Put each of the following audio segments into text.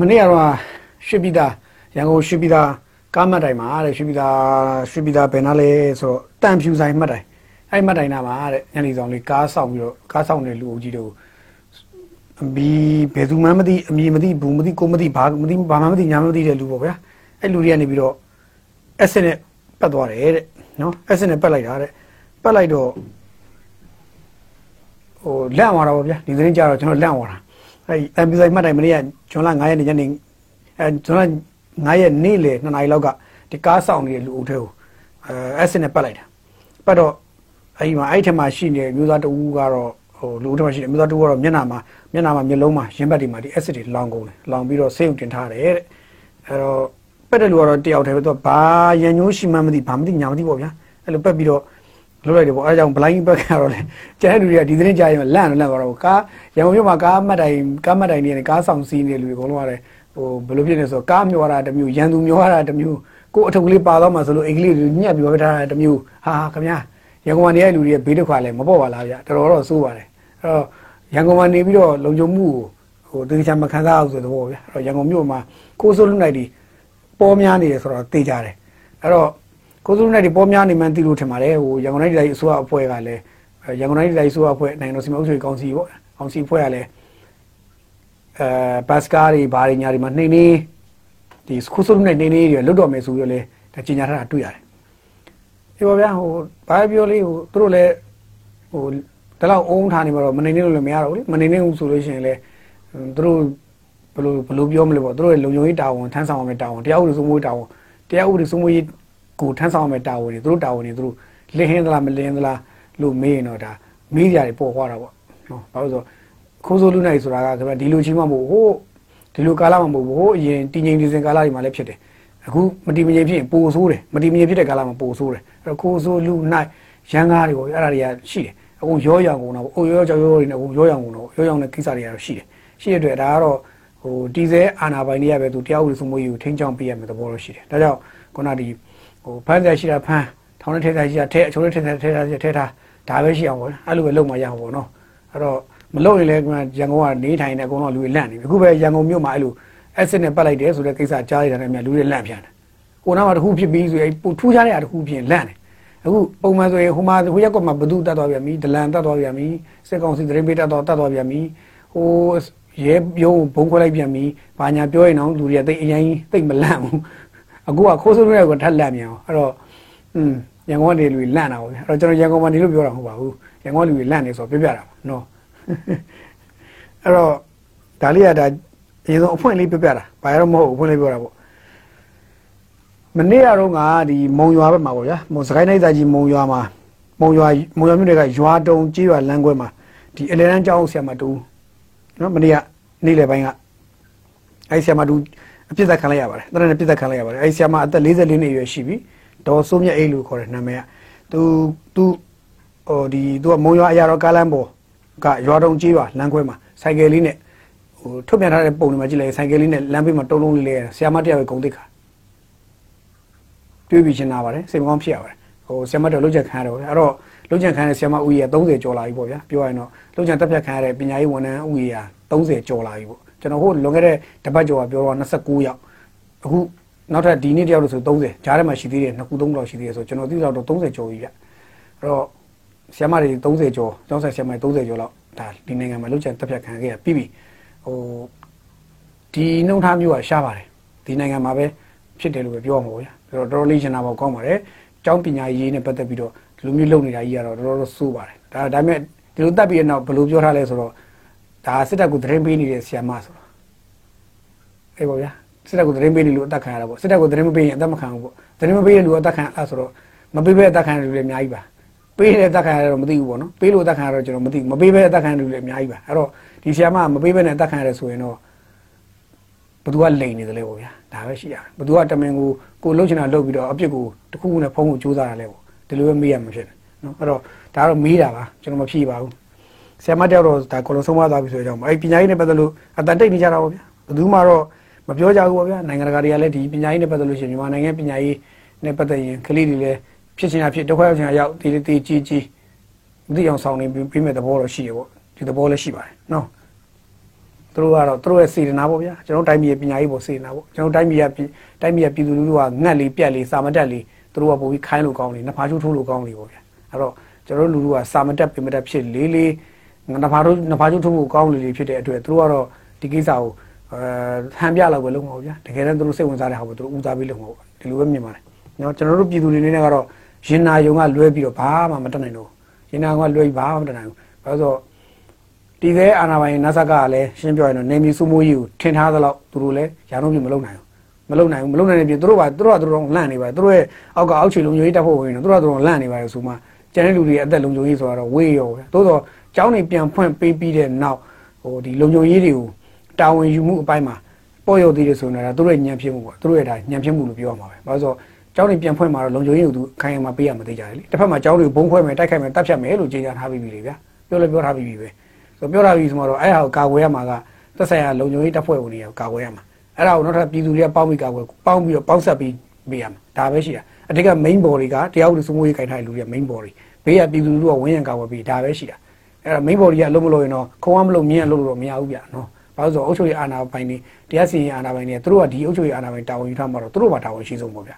မနေ့ကတော့ရွှေပြည်သာရန်ကုန်ရွှေပြည်သာကားမှတ်တိုင်မှာတဲ့ရွှေပြည်သာရွှေပြည်သာဘယ်နာလဲဆိုတော့တန်ဖြူဆိုင်မှတ်တိုင်အဲ့မှတ်တိုင်နာမှာတဲ့ညနေဆောင်လေးကားဆောင်ပြီးတော့ကားဆောင်တဲ့လူအုပ်ကြီးတို့အမီဘယ်သူမှမသိအမီမသိဘူးမသိကိုမသိဘာမသိဘာမှမသိညာမသိတဲ့လူပေါ့ဗျာအဲ့လူတွေကနေပြီးတော့ S နဲ့ပတ်သွားတယ်တဲ့နော် S နဲ့ပတ်လိုက်တာတဲ့ပတ်လိုက်တော့ဟိုလန့်သွားတာပေါ့ဗျာဒီသတင်းကြတော့ကျွန်တော်လန့်သွားတာ အဲ့တန်ပြူဆိုင်မှတ်တိုင်မနေ့ကဂျွန်လ9ရက်နေ့ညနေအဲဂျွန်လ9ရက်နေ့လေ2နာရီလောက်ကဒီကားဆောင်နေတဲ့လူအုပ်ထဲကိုအဲ S နဲ့ပတ်လိုက်တာပတ်တော့အဲ့ဒီမှာအဲ့ထက်မှာရှိနေတဲ့မျိုးသားတဦးကတော့ဟိုလူအုပ်ထဲမှာရှိတဲ့မျိုးသားတဦးကတော့မျက်နှာမှာမျက်နှာမှာမျက်လုံးမှာရင်းဘက်တွေမှာဒီ acid တွေလောင်ကုန်တယ်လောင်ပြီးတော့ဆေးရုံတင်ထားတယ်တဲ့အဲ့တော့ပက်တဲ့လူကတော့တယောက်တည်းပဲသူကဘာရန်ညိုးရှိမှမသိဘာမသိညာမသိပေါ့ဗျာအဲ့လိုပက်ပြီးတော့ လုပ်လိုက်တယ်ပေါ့အဲဒါကြောင့် blind ဘက်ကတော့လေကျန်တဲ့လူတွေကဒီသတင်းကြားရင်လန့်လန့်သွားတော့ကားရန်ကုန်မြို့မှာကားမှတ်တိုင်ကားမှတ်တိုင်နေတယ်ကားဆောင်စီးနေတဲ့လူတွေအကုန်လုံးကလည်းဟိုဘယ်လိုဖြစ်နေဆိုကားမျောတာတစ်မျိုးရန်သူမျောတာတစ်မျိုးကိုအထုပ်ကလေးပါတော့မှဆိုလို့အိတ်ကလေးတွေညက်ပြီးတော့ထားတာတစ်မျိုးဟာခင်ဗျာရန်ကုန်မှာနေတဲ့လူတွေဘေးဒုက္ခလည်းမပေါ့ပါလားဗျာတော်တော်တော့စိုးပါတယ်အဲ့တော့ရန်ကုန်မှာနေပြီးတော့လုံခြုံမှုကိုဟိုတေချာမခံစားအောင်ဆိုတော့ဗျာအဲ့တော့ရန်ကုန်မြို့မှာကိုစိုးလူနိုင်ဒီပေါ်များနေတယ်ဆိုတော့သိကြတယ်အဲ့တော့ ကိုစိုးလူနိုင်ဒီပေါ်များနေမှန်းသိလို့ထင်ပါတယ်ဟိုရန်ကုန်တိုင်းတိုင်းအစိုးရအဖွဲ့ကလည်းရန်ကုန်တိုင်းတိုင်းအစိုးရအဖွဲ့နိုင်ငံတော်စီမံအုပ်ချုပ်ရေးကောင်စီပေါ့ကောင်စီအဖွဲ့ကလည်းအဲဘတ်စကားတွေဘာတွေညာတွေမှာနှိမ့်နေဒီကိုစိုးလူနိုင်နှိမ့်နေတွေလွတ်တော်မယ်ဆိုပြီးတော့လေဒါကြီးညာထားတာတွေ့ရတယ်ဒီပါဗျာဟိုဘာပြောလေးဟိုသူတို့လည်းဟိုဒါတော့အုံးထားနေမှာတော့မနေနေလို့လည်းမရတော့ဘူးလေမနေနေဘူးဆိုလို့ရှိရင်လည်းသူတို့ဘယ်လိုဘယ်လိုပြောမလဲပေါ့သူတို့ရဲ့လုံခြုံရေးတာဝန်ထမ်းဆောင်ရမယ့်တာဝန်တရားဥပဒေစိုးမိုးရေးတာဝန်တရားဥပဒေစိုးမိုးရေး ကိုထမ်းဆောင်ရမယ့်တာဝန်တွေသူတို့တာဝန်တွေသူတို့လင်းဟင်းသလားမလင်းသလားလို့မေးရင်တော့ဒါမေးကြတယ်ပေါ်သွားတာပေါ့နော်ဘာလို့ဆိုခိုးစိုးလူနိုင်ဆိုတာကခင်ဗျဒီလိုချင်းမှမဟုတ်ဟိုဒီလိုကာလမှမဟုတ်ဘူးဟိုအရင်တည်ငြိမ်နေစဉ်ကာလတွေမှာလည်းဖြစ်တယ်အခုမတည်မငြိမ်ဖြစ်ရင်ပိုဆိုးတယ်မတည်မငြိမ်ဖြစ်တဲ့ကာလမှာပိုဆိုးတယ်အဲ့တော့ခိုးစိုးလူနိုင်ရန်ကားတွေပေါ့အဲ့ဒါတွေကရှိတယ်အခုရောရောင်ကုန်တော့အိုရောကြောက်ရောတွေနဲ့အခုရောရောင်ကုန်တော့ရောရောင်တဲ့ကိစ္စတွေကတော့ရှိတယ်ရှိတဲ့အတွက်ဒါကတော့ဟိုတီဇဲအာနာပိုင်တွေကပဲသူတရားဥပဒေစိုးမိုးရေးကိုထိန်းချောင်းပေးရမယ့်သဘောလို့ရှိတယ်ဒါကြောင့်ခုနဒီ ဟိုဖမ်းရရှိတာဖမ်းထောင်ထဲထဲရှိတာထဲအချိုးထဲထဲထဲထဲထဲထားဒါပဲရှိအောင်ပေါ့အဲ့လိုပဲလုပ်မှရအောင်ပေါ့နော်အဲ့တော့မလုပ်ရင်လည်းရန်ကုန်ကနေထိုင်နေအကုန်လုံးလူတွေလန့်နေပြီအခုပဲရန်ကုန်မြို့မှာအဲ့လို acid နဲ့ပတ်လိုက်တယ်ဆိုတဲ့ကိစ္စကြားရတာနဲ့အများလူတွေလန့်ပြန်တယ်ကိုနားမှာတစ်ခုဖြစ်ပြီးဆိုရင်ပူထူးခြားတဲ့အရာတစ်ခုဖြစ်လန့်တယ်အခုပုံမှန်ဆိုရင်ဟိုမှာဟိုရက်ကွက်မှာဘသူတတ်သွားပြန်ပြီဒလန်တတ်သွားပြန်ပြီစစ်ကောင်စီသတင်းပေးတတ်သွားတတ်သွားပြန်ပြီဟိုရဲရုံးဘုံခွဲလိုက်ပြန်ပြီဘာညာပြောရင်တော့လူတွေကတိတ်အရင်တိတ်မလန့်ဘူး အခုကခိုးဆိုးတွေကထက်လန့်မြန်အောင်အဲ့တော့อืมရန်ကုန်ကနေလူတွေလန့်တာပေါ့ဗျအဲ့တော့ကျွန်တော်ရန်ကုန်မှာနေလို့ပြောတာမဟုတ်ပါဘူးရန်ကုန်လူတွေလန့်နေဆိုတော့ပြောပြတာပါနော်အဲ့တော့ဒါလေးကဒါအရင်ဆုံးအဖွင့်လေးပြောပြတာဘာရတော့မဟုတ်အဖွင့်လေးပြောတာပေါ့မနေ့ကတော့ငါဒီမုံရွာဘက်မှာပေါ့ဗျာမုံစကိုင်းနိုင်သားကြီးမုံရွာမှာမုံရွာမုံရွာမြို့တွေကရွာတုံကြေးရွာလမ်းခွဲမှာဒီအလဲတန်းကျောင်းဆရာမတူနော်မနေ့ကနေ့လယ်ပိုင်းကအဲ့ဆရာမတူ အပြစ်သက်ခံလိုက်ရပါတယ်တရနဲ့ပြစ်သက်ခံလိုက်ရပါတယ်အဲ့ဆရာမအသက်44နှစ်အရွယ်ရှိပြီဒေါ်စိုးမြတ်အိတ်လို့ခေါ်တဲ့နာမည်ကသူသူဟိုဒီသူကမုံရွာအရာတော်ကားလမ်းပေါ်ကရွာတုံကြေးရွာလမ်းခွဲမှာဆိုင်ကယ်လေးနဲ့ဟိုထုတ်ပြန်ထားတဲ့ပုံတွေမှာကြည့်လိုက်ဆိုင်ကယ်လေးနဲ့လမ်းဘေးမှာတုံးလုံးလေးလေးဆရာမတယောက်ရဲ့ဂုံတိတ်ခါတွေးပြီးရှင်းလာပါတယ်စိတ်မကောင်းဖြစ်ရပါတယ်ဟိုဆရာမတော်လုတ်ချက်ခံရတယ်ပေါ့ဗျာအဲ့တော့လုတ်ချက်ခံရတဲ့ဆရာမဦးကြီးက30ကျော်လာပြီပေါ့ဗျာပြောရရင်တော့လုတ်ချက်တက်ဖြတ်ခံရတဲ့ပညာရေးဝန်ထမ်းဦးကြီးက30ကျော်လာပြီပေါ့ ကျွန်တော်ဟိုလွန်ခဲ့တဲ့တပတ်ကျော်ကပြောတော့29ယောက်အခုနောက်ထပ်ဒီနေ့တယောက်လို့ဆို30ဂျားထဲမှာရှိသေးတယ်နှစ်ခုသုံးလောက်ရှိသေးတယ်ဆိုကျွန်တော်သိတော့30ကျော်ပြီဗျအဲ့တော့ဆရာမတွေ30ကျော်ကျောင်းဆက်ဆရာမတွေ30ကျော်လောက်ဒါဒီနိုင်ငံမှာလုတ်ချက်တက်ဖြတ်ခံခဲ့ရပြီးပြီဟိုဒီနှုံထားမျိုးကရှားပါတယ်ဒီနိုင်ငံမှာပဲဖြစ်တယ်လို့ပဲပြောရမှာပေါ့ဗျာတော်တော်လေးရှင်းတာပေါ့ကောင်းပါတယ်ကျောင်းပညာရေးနဲ့ပတ်သက်ပြီးတော့ဒီလိုမျိုးလုပ်နေတာကြီးကတော့တော်တော်ဆိုးပါတယ်ဒါဒါပေမဲ့ဒီလိုတက်ပြီးတဲ့နောက်ဘယ်လိုပြောထားလဲဆိုတော့ ဒါစစ်တပ်ကသတင်းပေးနေတဲ့ဆီယမဆိုတော့အေးပေါ့ဗျာစစ်တပ်ကသတင်းပေးနေလို့အသက်ခံရတာပေါ့စစ်တပ်ကသတင်းမပေးရင်အသက်မခံဘူးပေါ့သတင်းမပေးတဲ့လူအသက်ခံအဲ့ဆိုတော့မပေးဘဲအသက်ခံရတဲ့လူတွေအများကြီးပါပေးတဲ့အသက်ခံရတော့မသိဘူးပေါ့နော်ပေးလို့အသက်ခံရတော့ကျွန်တော်မသိဘူးမပေးဘဲအသက်ခံရတဲ့လူတွေအများကြီးပါအဲ့တော့ဒီဆီယမမပေးဘဲနဲ့အသက်ခံရတယ်ဆိုရင်တော့ဘသူကလိန်နေတယ်လေပေါ့ဗျာဒါပဲရှိရတယ်ဘသူကတမင်ကိုကိုလှုပ်ချင်တာလှုပ်ပြီးတော့အပြစ်ကိုတခုခုနဲ့ဖုံးကိုကြိုးစားတာလေပေါ့ဒီလိုပဲမေးရမှာဖြစ်တယ်နော်အဲ့တော့ဒါကတော့မေးတာပါကျွန်တော်မဖြေပါဘူး ဆရာမတယောက်တော့ဒါကိုလုံးဆုံးမသွားပြီဆိုကြအောင်အဲ့ပညာရေးနဲ့ပတ်သက်လို့အတန်တိတ်နေကြတာပေါ့ဗျာဘယ်သူမှတော့မပြောကြဘူးပေါ့ဗျာနိုင်ငံတကာတွေကလည်းဒီပညာရေးနဲ့ပတ်သက်လို့ရှိရင်မြန်မာနိုင်ငံပညာရေးနဲ့ပတ်သက်ရင်ကလေးတွေလည်းဖြစ်ချင်တာဖြစ်ဒုက္ခရောက်ချင်တာရောက်ဒီတီကြီးကြီးမသိအောင်ဆောင်နေပြီးမဲ့သဘောတော့ရှိရပေါ့ဒီသဘောလည်းရှိပါတယ်နော်သူတို့ကတော့သူတို့ရဲ့စေတနာပေါ့ဗျာကျွန်တော်တိုင်းပြည်ရဲ့ပညာရေးပေါ်စေတနာပေါ့ကျွန်တော်တိုင်းပြည်ရဲ့တိုင်းပြည်ရဲ့ပြည်သူလူထုကငတ်လေးပြက်လေးစာမတက်လေးသူတို့ကပိုပြီးခိုင်းလို့ကောင်းလေးနှစ်ဖားချိုးထိုးလို့ကောင်းလေးပေါ့ဗျာအဲ့တော့ကျွန်တော်တို့လူထုကစာမတက်ပင်မတက်ဖြစ်လေးလေး နှစ်ဖားတို့နှစ်ဖားချိုးထိုးဖို့ကောင်းလေးလေးဖြစ်တဲ့အတွက်သူတို့ကတော့ဒီကိစ္စကိုအဲဟန်ပြလောက်ပဲလုပ်မှာပေါ့ဗျာတကယ်တမ်းသူတို့စိတ်ဝင်စားတဲ့ဟာကိုသူတို့ဦးစားပေးလုပ်မှာပေါ့ဒီလိုပဲမြင်ပါတယ်နော်ကျွန်တော်တို့ပြည်သူတွေအနေနဲ့ကတော့ရင်နာယုံကလွဲပြီးတော့ဘာမှမတက်နိုင်တော့ရင်နာကလွဲပြီးဘာမှမတက်နိုင်ဘူးဘာလို့ဆိုတော့ဒီကဲအာနာပိုင်နတ်ဆက်ကလည်းရှင်းပြောရင်တော့နေမီစုမိုးကြီးကိုထင်ထားသလောက်သူတို့လည်းရာနှုန်းပြမလုပ်နိုင်ဘူးမလုပ်နိုင်ဘူးမလုပ်နိုင်တဲ့ပြင်သူတို့ကသူတို့ကသူတို့လန့်နေပါသူတို့ရဲ့အောက်ကအောက်ခြေလုံခြုံရေးတပ်ဖို့ဝင်နေသူတို့ကသူတို့လန့်နေပါလို့ဆိုမှ ကျန်တဲ့လူတွေအသက်လုံခြုံရေးဆိုတော့ဝေးရောပဲသို့တော့ကျောင်းနေပြန်ဖွင့်ပေးပြီးတဲ့နောက်ဟိုဒီလုံခြုံရေးတွေကိုတာဝန်ယူမှုအပိုင်းမှာပေါ်ရောက်သေးတယ်ဆိုတော့သူတို့ရဲ့ညံဖြစ်မှုပေါ့သူတို့ရဲ့ဒါညံဖြစ်မှုလို့ပြောရမှာပဲဘာလို့ဆိုတော့ကျောင်းနေပြန်ဖွင့်มาတော့လုံခြုံရေးကိုသူခိုင်ခိုင်မာပေးရမသေးကြတယ်လေတစ်ဖက်မှာကျောင်းတွေဘုံခွဲမယ်တိုက်ခိုက်မယ်တပ်ဖြတ်မယ်လို့ကြေညာထားပြီးပြီလေဗျာပြောလည်းပြောထားပြီးပြီပဲဆိုပြောတာပြီးဆိုတော့အဲ့ဟာကိုကာကွယ်ရမှာကသက်ဆိုင်ရာလုံခြုံရေးတပ်ဖွဲ့ဝင်တွေကကာကွယ်ရမှာအဲ့ဒါကိုနောက်ထပ်ပြည်သူတွေကပေါင်းပြီးကာကွယ်ပေါင်းပြီးတော့ပေါင်းဆက်ပြီးပေးရမှာဒါပဲရှိတာ အတိတ်က main body ကတရားဥပဒေစိုးမိုးရေးခိုင်ထားတဲ့လူတွေက main body ဘေးကပြည်သူလူထုကဝင်းရံကာကွယ်ပြီးဒါပဲရှိတာအဲ့ဒါ main body ကအလုံးမလို့ရင်တော့ခုံအောင်မလို့မြင်းရလို့တော့မရဘူးဗျနော်ဘာလို့ဆိုအုပ်ချုပ်ရေးအာဏာပိုင်တွေတရားစီရင်အာဏာပိုင်တွေသူတို့ကဒီအုပ်ချုပ်ရေးအာဏာပိုင်တာဝန်ယူထားမှာတော့သူတို့ပါတာဝန်ရှိဆုံးပေါ့ဗျ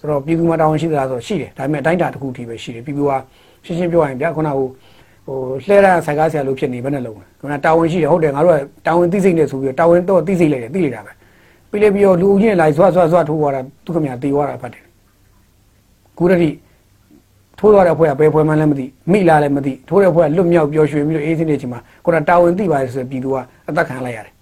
ဆိုတော့ပြည်သူမှာတာဝန်ရှိသလားဆိုတော့ရှိတယ်ဒါပေမဲ့အတိုင်းအတာတစ်ခုတည်းပဲရှိတယ်ပြည်သူကရှင်းရှင်းပြောရရင်ဗျခုနကဟိုဟိုလှဲရဆိုင်ကားဆရာလို့ဖြစ်နေဘယ်နဲ့လုံးလဲခုနတာဝန်ရှိတယ်ဟုတ်တယ်ငါတို့ကတာဝန်သိစိတ်နဲ့ဆိုပြီးတော့တာဝန်တော့သိစိတ်လိုက်တယ်သိလိုက်တာပဲပြီးလေပြီးတော့လူကြီးလိုက်ဆွတ်ဆွတ်ဆွတ်ထိုးသွားတာသူခင်ဗျာတေသွားတာဖတ်တယ် ခုတည်းထိုးသွားတဲ့အဖွဲ့ကဘယ်ဖွဲ့မှန်းလည်းမသိမိလာလည်းမသိထိုးတဲ့အဖွဲ့ကလွတ်မြောက်ပျော်ရွှင်ပြီးတော့အေးစင်းနေချိန်မှာခုနတာဝန်သိပါတယ်ဆိုပြီးပြည်သူကအသက်ခံလိုက်ရတယ်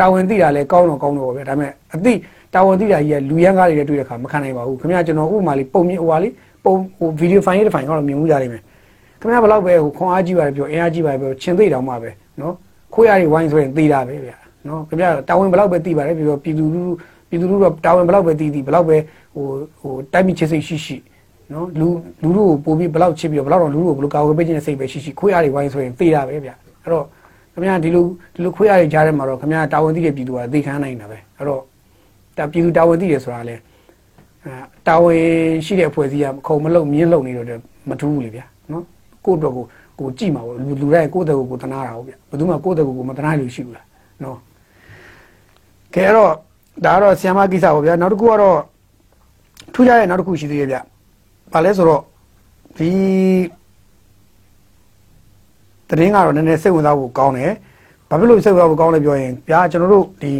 တာဝန်သိတာလည်းကောင်းတော့ကောင်းတော့ပဲဒါပေမဲ့အသိတာဝန်သိတာကြီးကလူရန်ကားတွေတွေ့တဲ့ခါမခံနိုင်ပါဘူးခင်ဗျာကျွန်တော်ဥပမာလေးပုံမြင်ဟိုပါလေးပုံဟိုဗီဒီယိုဖိုင်ရေးတစ်ဖိုင်ကတော့မြင်မှုကြလိမ့်မယ်ခင်ဗျားဘယ်တော့ပဲဟိုခွန်အားကြီးပါတယ်ပြောအင်အားကြီးပါတယ်ပြောချင်းသိတောင်မှပဲနော်ခွေးရည်ဝိုင်းဆိုရင်သိတာပဲဗျာနော်ခင်ဗျားတာဝန်ဘယ်တော့ပဲသိပါတယ်ပြောပြည်သူလူပြည်သူလူတော့တာဝန်ဘယ်တော့ပဲသိသိဘယ်တော့ပဲ ဟိုဟိုတိုက်မိချစ်စိတ်ရှိရှိနော်လူလူတို့ကိုပို့ပြီးဘယ်တော့ချစ်ပြီးတော့ဘယ်တော့လူတို့ကိုဘယ်လိုကာဝယ်ပေးခြင်းစိတ်ပဲရှိရှိခွေးရည်ဝိုင်းဆိုရင်သိတာပဲဗျာအဲ့တော့ခင်ဗျားဒီလိုဒီလိုခွေးရည်ကြားထဲမှာတော့ခင်ဗျားတာဝန်သိတဲ့ပြည်သူကသိခံနိုင်တာပဲအဲ့တော့ဒါပြည်သူတာဝန်သိတယ်ဆိုတာလေအဲတာဝန်ရှိတဲ့အဖွဲ့အစည်းကခုံမလုံမြင်းလုံနေတော့မထူးဘူးလေဗျာနော်ကိုယ့်အတွက်ကိုကိုကြည့်မှာပေါ့လူလူတိုင်းကိုယ့်တဲ့ကိုကိုတနာတာဟုတ်ဗျဘယ်သူမှကိုယ့်တဲ့ကိုကိုမတနာလို့ရှိဘူးလားနော်ကဲတော့ဒါကတော့ဆီယမကိစ္စပေါ့ဗျာနောက်တစ်ခုကတော့ ထူးခြားရဲ့နောက်တစ်ခုရှိသေးရဲ့ဗျ။ဘာလဲဆိုတော့ဒီတရင်ကတော့နည်းနည်းစိတ်ဝင်စားဖို့ကောင်းတယ်။ဘာဖြစ်လို့စိတ်ဝင်စားဖို့ကောင်းလဲပြောရင်ဗျာကျွန်တော်တို့ဒီ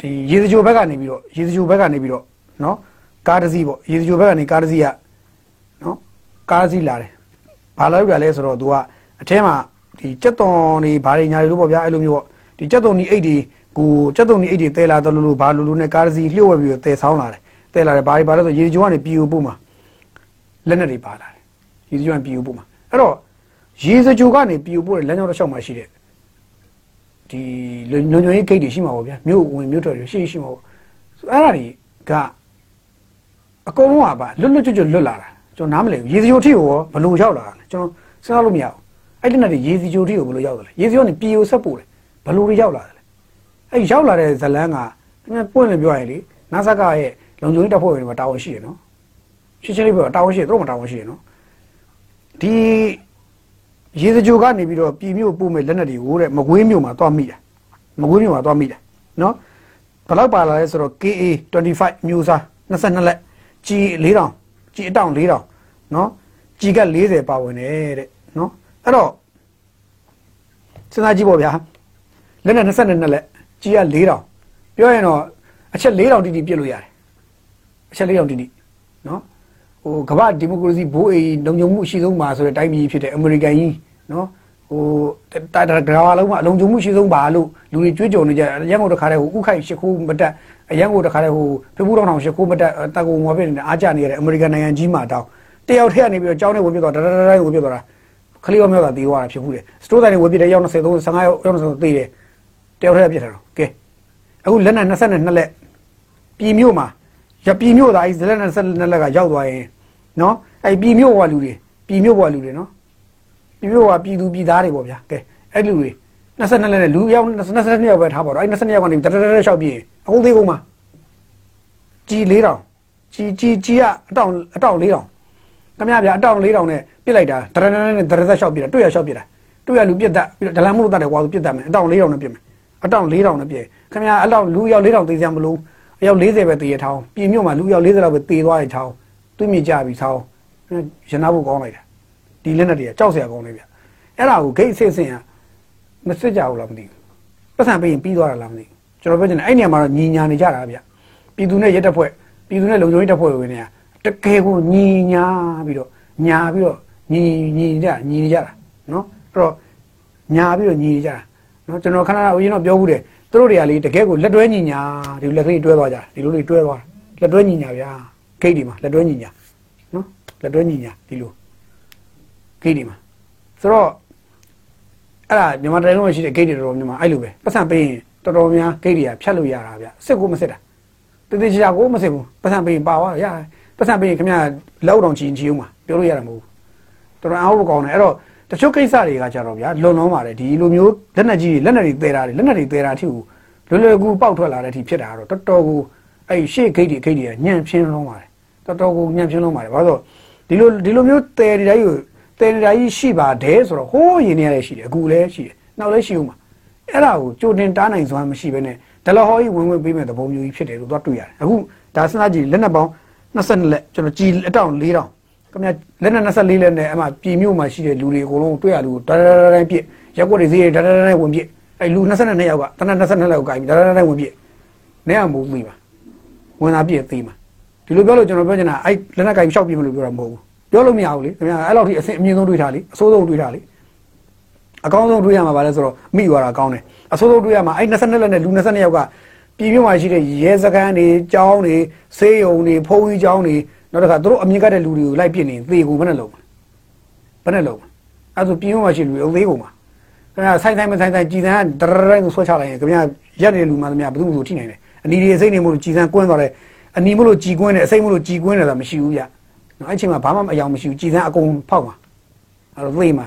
ဒီရေစကြိုဘက်ကနေပြီးတော့ရေစကြိုဘက်ကနေပြီးတော့နော်ကားတစ်စီးပေါ့ရေစကြိုဘက်ကနေကားတစ်စီးကနော်ကားတစ်စီးလာတယ်။ဘာလို့ကြလဲဆိုတော့ तू ကအထဲမှာဒီကြက်သွန်တွေဘာတွေညာတွေလို့ပေါ့ဗျာအဲ့လိုမျိုးပေါ့ဒီကြက်သွန်ဒီအိတ်တွေ ကိုကြက်သွန်ဒီအိတ်တွေတဲလာတယ်လို့လို့ဘာလို့လို့နဲ့ကားစီးလျှို့ဝဲပြီးတော့တဲဆောင်းလာတယ်တဲလာတယ်ဘာတွေဘာလဲဆိုရေကြိုကနေပြည်ဦးပို့မှာလက်နဲ့တွေပါလာတယ်ရေကြိုကနေပြည်ဦးပို့မှာအဲ့တော့ရေစကြိုကနေပြည်ဦးပို့တဲ့လမ်းကြောင်းတစ်လျှောက်မှာရှိတဲ့ဒီလုံညွန်ရေးဂိတ်တွေရှိမှာပေါ့ဗျာမြို့ဝင်မြို့တော်တွေရှိရှိမှာပေါ့အဲ့ဒါတွေကအကုန်လုံးကပါလွတ်လွတ်ကျွတ်ကျွတ်လွတ်လာတာကျွန်တော်နားမလည်ဘူးရေစီဂျိုထိကိုရောဘလို့ရောက်လာတာလဲကျွန်တော်စဉ်းစားလို့မရဘူးအဲ့ဒီနဲ့ရေစီဂျိုထိကိုဘလို့ရောက်တယ်လဲရေစီဂျိုကနေပြည်ကိုဆက်ပို့တယ်ဘလို့တွေရောက်လာတယ်လဲ အဲ့ရောက်လာတဲ့ဇလန်းကခင်ဗျပွင့်လို့ပြောရင်လေနာဆာကရဲ့လုံခြုံရေးတပ်ဖွဲ့ဝင်တွေမှာတာဝန်ရှိရနော်ရှင်းရှင်းလေးပြောတာဝန်ရှိရသူတို့မှာတာဝန်ရှိရနော်ဒီရေစကြိုကနေပြီးတော့ပြည်မြို့ပို့မဲ့လက်နက်တွေကိုတဲ့မကွေးမြို့မှာတွားမိတာမကွေးမြို့မှာတွားမိတာနော်ဘယ်လောက်ပါလာလဲဆိုတော့ KA 25မျိုးစား22လက် G 4000 G အတောင်4000နော် G က40ပါဝင်တယ်တဲ့နော်အဲ့တော့စဉ်းစားကြည့်ပေါ့ဗျာလက်နဲ့22လက် G က4000ပြောရင်တော့အချက်4000တိတိပြစ်လို့ရတယ်အချက်4000တိတိနော်ဟိုကမ္ဘာဒီမိုကရေစီဘိုးအေးလုံခြုံမှုအရှိဆုံးပါဆိုတဲ့တိုင်းပြည်ဖြစ်တဲ့အမေရိကန်ကြီးနော်ဟိုတာတာကဘာလုံးမှာလုံခြုံမှုရှိဆုံးပါလို့လူတွေကြွေးကြော်နေကြရန်ကုန်တခါတည်းဟိုဥခိုက်ရှစ်ခိုးမတက်အရန်ကိုတခါတည်းဟိုဖေဖူးတောင်ထောင်ရှစ်ခိုးမတက်တကူငွားပြနေအားကြနေရတဲ့အမေရိကန်နိုင်ငံကြီးမှာတောင်းတယောက်ထက်ကနေပြီးတော့ကြောင်းနဲ့ဝင်ပြသွားတာတတတိုင်းဝင်ပြသွားတာခလီယောမြောက်တာတေးသွားတာဖြစ်ဘူးလေစတိုးတိုင်းဝင်ပြတဲ့ရောက်20 30 15ရောက်ရောက်20တေးတယ် တယောက်ထက်ပြစ်ထားတော့ကဲအခုလက်နဲ့22လက်ပြည်မြို့မှာရပြည်မြို့သားကြီးလက်နဲ့22လက်ကရောက်သွားရင်နော်အဲ့ပြည်မြို့ဘဝလူတွေပြည်မြို့ဘဝလူတွေနော်ပြည်မြို့ဘဝပြည်သူပြည်သားတွေပေါ့ဗျာကဲအဲ့လူတွေ22လက်နဲ့လူရောက်22ယောက်ပဲထားပါတော့အဲ့22ယောက်ကနေတတတတလျှောက်ပြေးအကုန်သေးကုန်မှာကြီး4000ကြီးကြီးကြီးကအတောင်အတောင်4000ခမရဗျာအတောင်4000နဲ့ပြစ်လိုက်တာတရတရနဲ့တရသက်လျှောက်ပြေးတာတွေ့ရလျှောက်ပြေးတာတွေ့ရလူပြစ်တက်ပြီးတော့ဒလန်မှုလို့တတ်တယ်ကွာဆိုပြစ်တက်မယ်အတောင်4000နဲ့ပြစ်မယ် အတောင်4000နဲ့ပြစ်ခင်ဗျာအဲ့လောက်လူရောက်4000သေးစရာမလိုအယောက်40ပဲသေးရထောင်းပြင်မြို့မှာလူရောက်40လောက်ပဲသေးသွားရထောင်းတွေးမြကြပြီထောင်းရနာဖို့ကောင်းလိုက်တာဒီလက်နဲ့တည်းကြောက်စရာကောင်းလေးဗျအဲ့ဒါကိုဂိတ်အစစ်အစင်ကမစစ်ကြဘူးလားမသိဘူးပတ်စံပေးရင်ပြီးသွားတာလားမသိဘူးကျွန်တော်ပြောချင်တယ်အဲ့နေရာမှာတော့ညီညာနေကြတာဗျပြည်သူနဲ့ရဲတပ်ဖွဲ့ပြည်သူနဲ့လုံခြုံရေးတပ်ဖွဲ့ဝင်တွေကတကယ်ကိုညီညာပြီးတော့ညာပြီးတော့ညီညီကြညီနေကြတာနော်အဲ့တော့ညာပြီးတော့ညီနေကြတာ နော်ကျွန်တော်ခဏခဏဦးရင်တော့ပြောဘူးတယ်သူတို့တွေကလေတကယ်ကိုလက်တွဲညီညာဒီလက်ကလေးတွဲသွားကြဒီလိုလေးတွဲသွားလက်တွဲညီညာဗျာဂိတ်ဒီမှာလက်တွဲညီညာနော်လက်တွဲညီညာဒီလိုဂိတ်ဒီမှာဆိုတော့အဲ့ဒါမြန်မာတိုင်းလုံးမှာရှိတဲ့ဂိတ်တွေတော်တော်များများအဲ့လိုပဲပတ်စံပေးရင်တော်တော်များဂိတ်တွေကဖြတ်လို့ရတာဗျစစ်ကိုမစစ်တာတတိချာကိုမစစ်ဘူးပတ်စံပေးရင်ပါသွားရပတ်စံပေးရင်ခင်ဗျာလောက်တောင်ချီချီအောင်မှာပြောလို့ရတာမဟုတ်ဘူးတော်တော်အားဖို့ကောင်းတယ်အဲ့တော့ တချို့ကိစ္စတွေကကြတော့ဗျာလွန်လုံးပါတယ်ဒီလိုမျိုးလက်နက်ကြီးလက်နက်တွေသေးတာတွေလက်နက်တွေသေးတာအထိကိုလွယ်လွယ်ကူပေါက်ထွက်လာတဲ့အထိဖြစ်တာကတော့တော်တော်ကိုအဲ့ရှေ့ဂိတ်တွေဂိတ်တွေကညံ့ဖြင်းလုံးပါတယ်တော်တော်ကိုညံ့ဖြင်းလုံးပါတယ်ဘာလို့ဒီလိုဒီလိုမျိုးတဲတွေတိုင်းကိုတဲတွေတိုင်းရှိပါတယ်ဆိုတော့ဟိုးရင်နေရလည်းရှိတယ်အခုလည်းရှိတယ်နောက်လည်းရှိဦးမှာအဲ့ဒါကိုကြိုတင်တားနိုင်စွမ်းမရှိဘဲနဲ့ဒလဟောကြီးဝင်ဝင်ပေးမဲ့သဘောမျိုးကြီးဖြစ်တယ်လို့သွားတွေ့ရတယ်အခုဒါစဉ်းစားကြည့်လက်နက်ပေါင်း22လက်ကျွန်တော်ကြည်အတောင်4000 ခင်ဗျလက်နဲ့24လက်နဲ့အမှပြည်မြို့မှာရှိတဲ့လူတွေအကုန်လုံးတွေ့ရလူဒါဒါဒါတိုင်းပြစ်ရက်ွက်တွေဈေးဒါဒါဒါတိုင်းဝင်ပြစ်အဲလူ22ယောက်ကတနက်22လောက်ကင်ပြီးဒါဒါဒါတိုင်းဝင်ပြစ်နေရမို့သိပါဝင်လာပြစ်သိမှာဒီလိုပြောလို့ကျွန်တော်ပြောချင်တာအဲလက်နဲ့ကင်ရှောက်ပြစ်မလို့ပြောတာမဟုတ်ဘူးပြောလို့မရဘူးလေခင်ဗျအဲ့လောက်ထိအဆင်အမြင့်ဆုံးတွေးထားလေအဆိုးဆုံးတွေးထားလေအကောင်းဆုံးတွေးရမှာပါလဲဆိုတော့မိသွားတာကောင်းတယ်အဆိုးဆုံးတွေးရမှာအဲ22လက်နဲ့လူ22ယောက်ကပြည်မြို့မှာရှိတဲ့ရဲစခန်းတွေကျောင်းတွေဆေးရုံတွေဖုန်းကြီးကျောင်းတွေ နောက်တစ်ခါသူတို့အမြင့်ကတဲ့လူတွေကိုလိုက်ပြစ်နေသေကုန်ဘယ်နဲ့လုံးဘယ်နဲ့လုံးအဲဆိုပြင်းမှာရှိလူတွေအသေးကုန်မှာခင်ဗျာဆိုင်ဆိုင်မဆိုင်ဆိုင်ကြည်စံကဒရရိုင်းကိုဆွဲချလိုက်ရင်ခင်ဗျာရက်နေတဲ့လူမှန်သမျှဘယ်သူမှမဆိုထိနိုင်တယ်အနီတွေစိတ်နေမို့လို့ကြည်စံကွင်းသွားတယ်အနီမို့လို့ကြည်ကွင်းတယ်အစိတ်မို့လို့ကြည်ကွင်းတယ်ဆိုတာမရှိဘူးဗျနော်အဲ့ချိန်မှာဘာမှအယောင်မရှိဘူးကြည်စံအကုန်ဖောက်မှာအဲ့တော့သေမှာ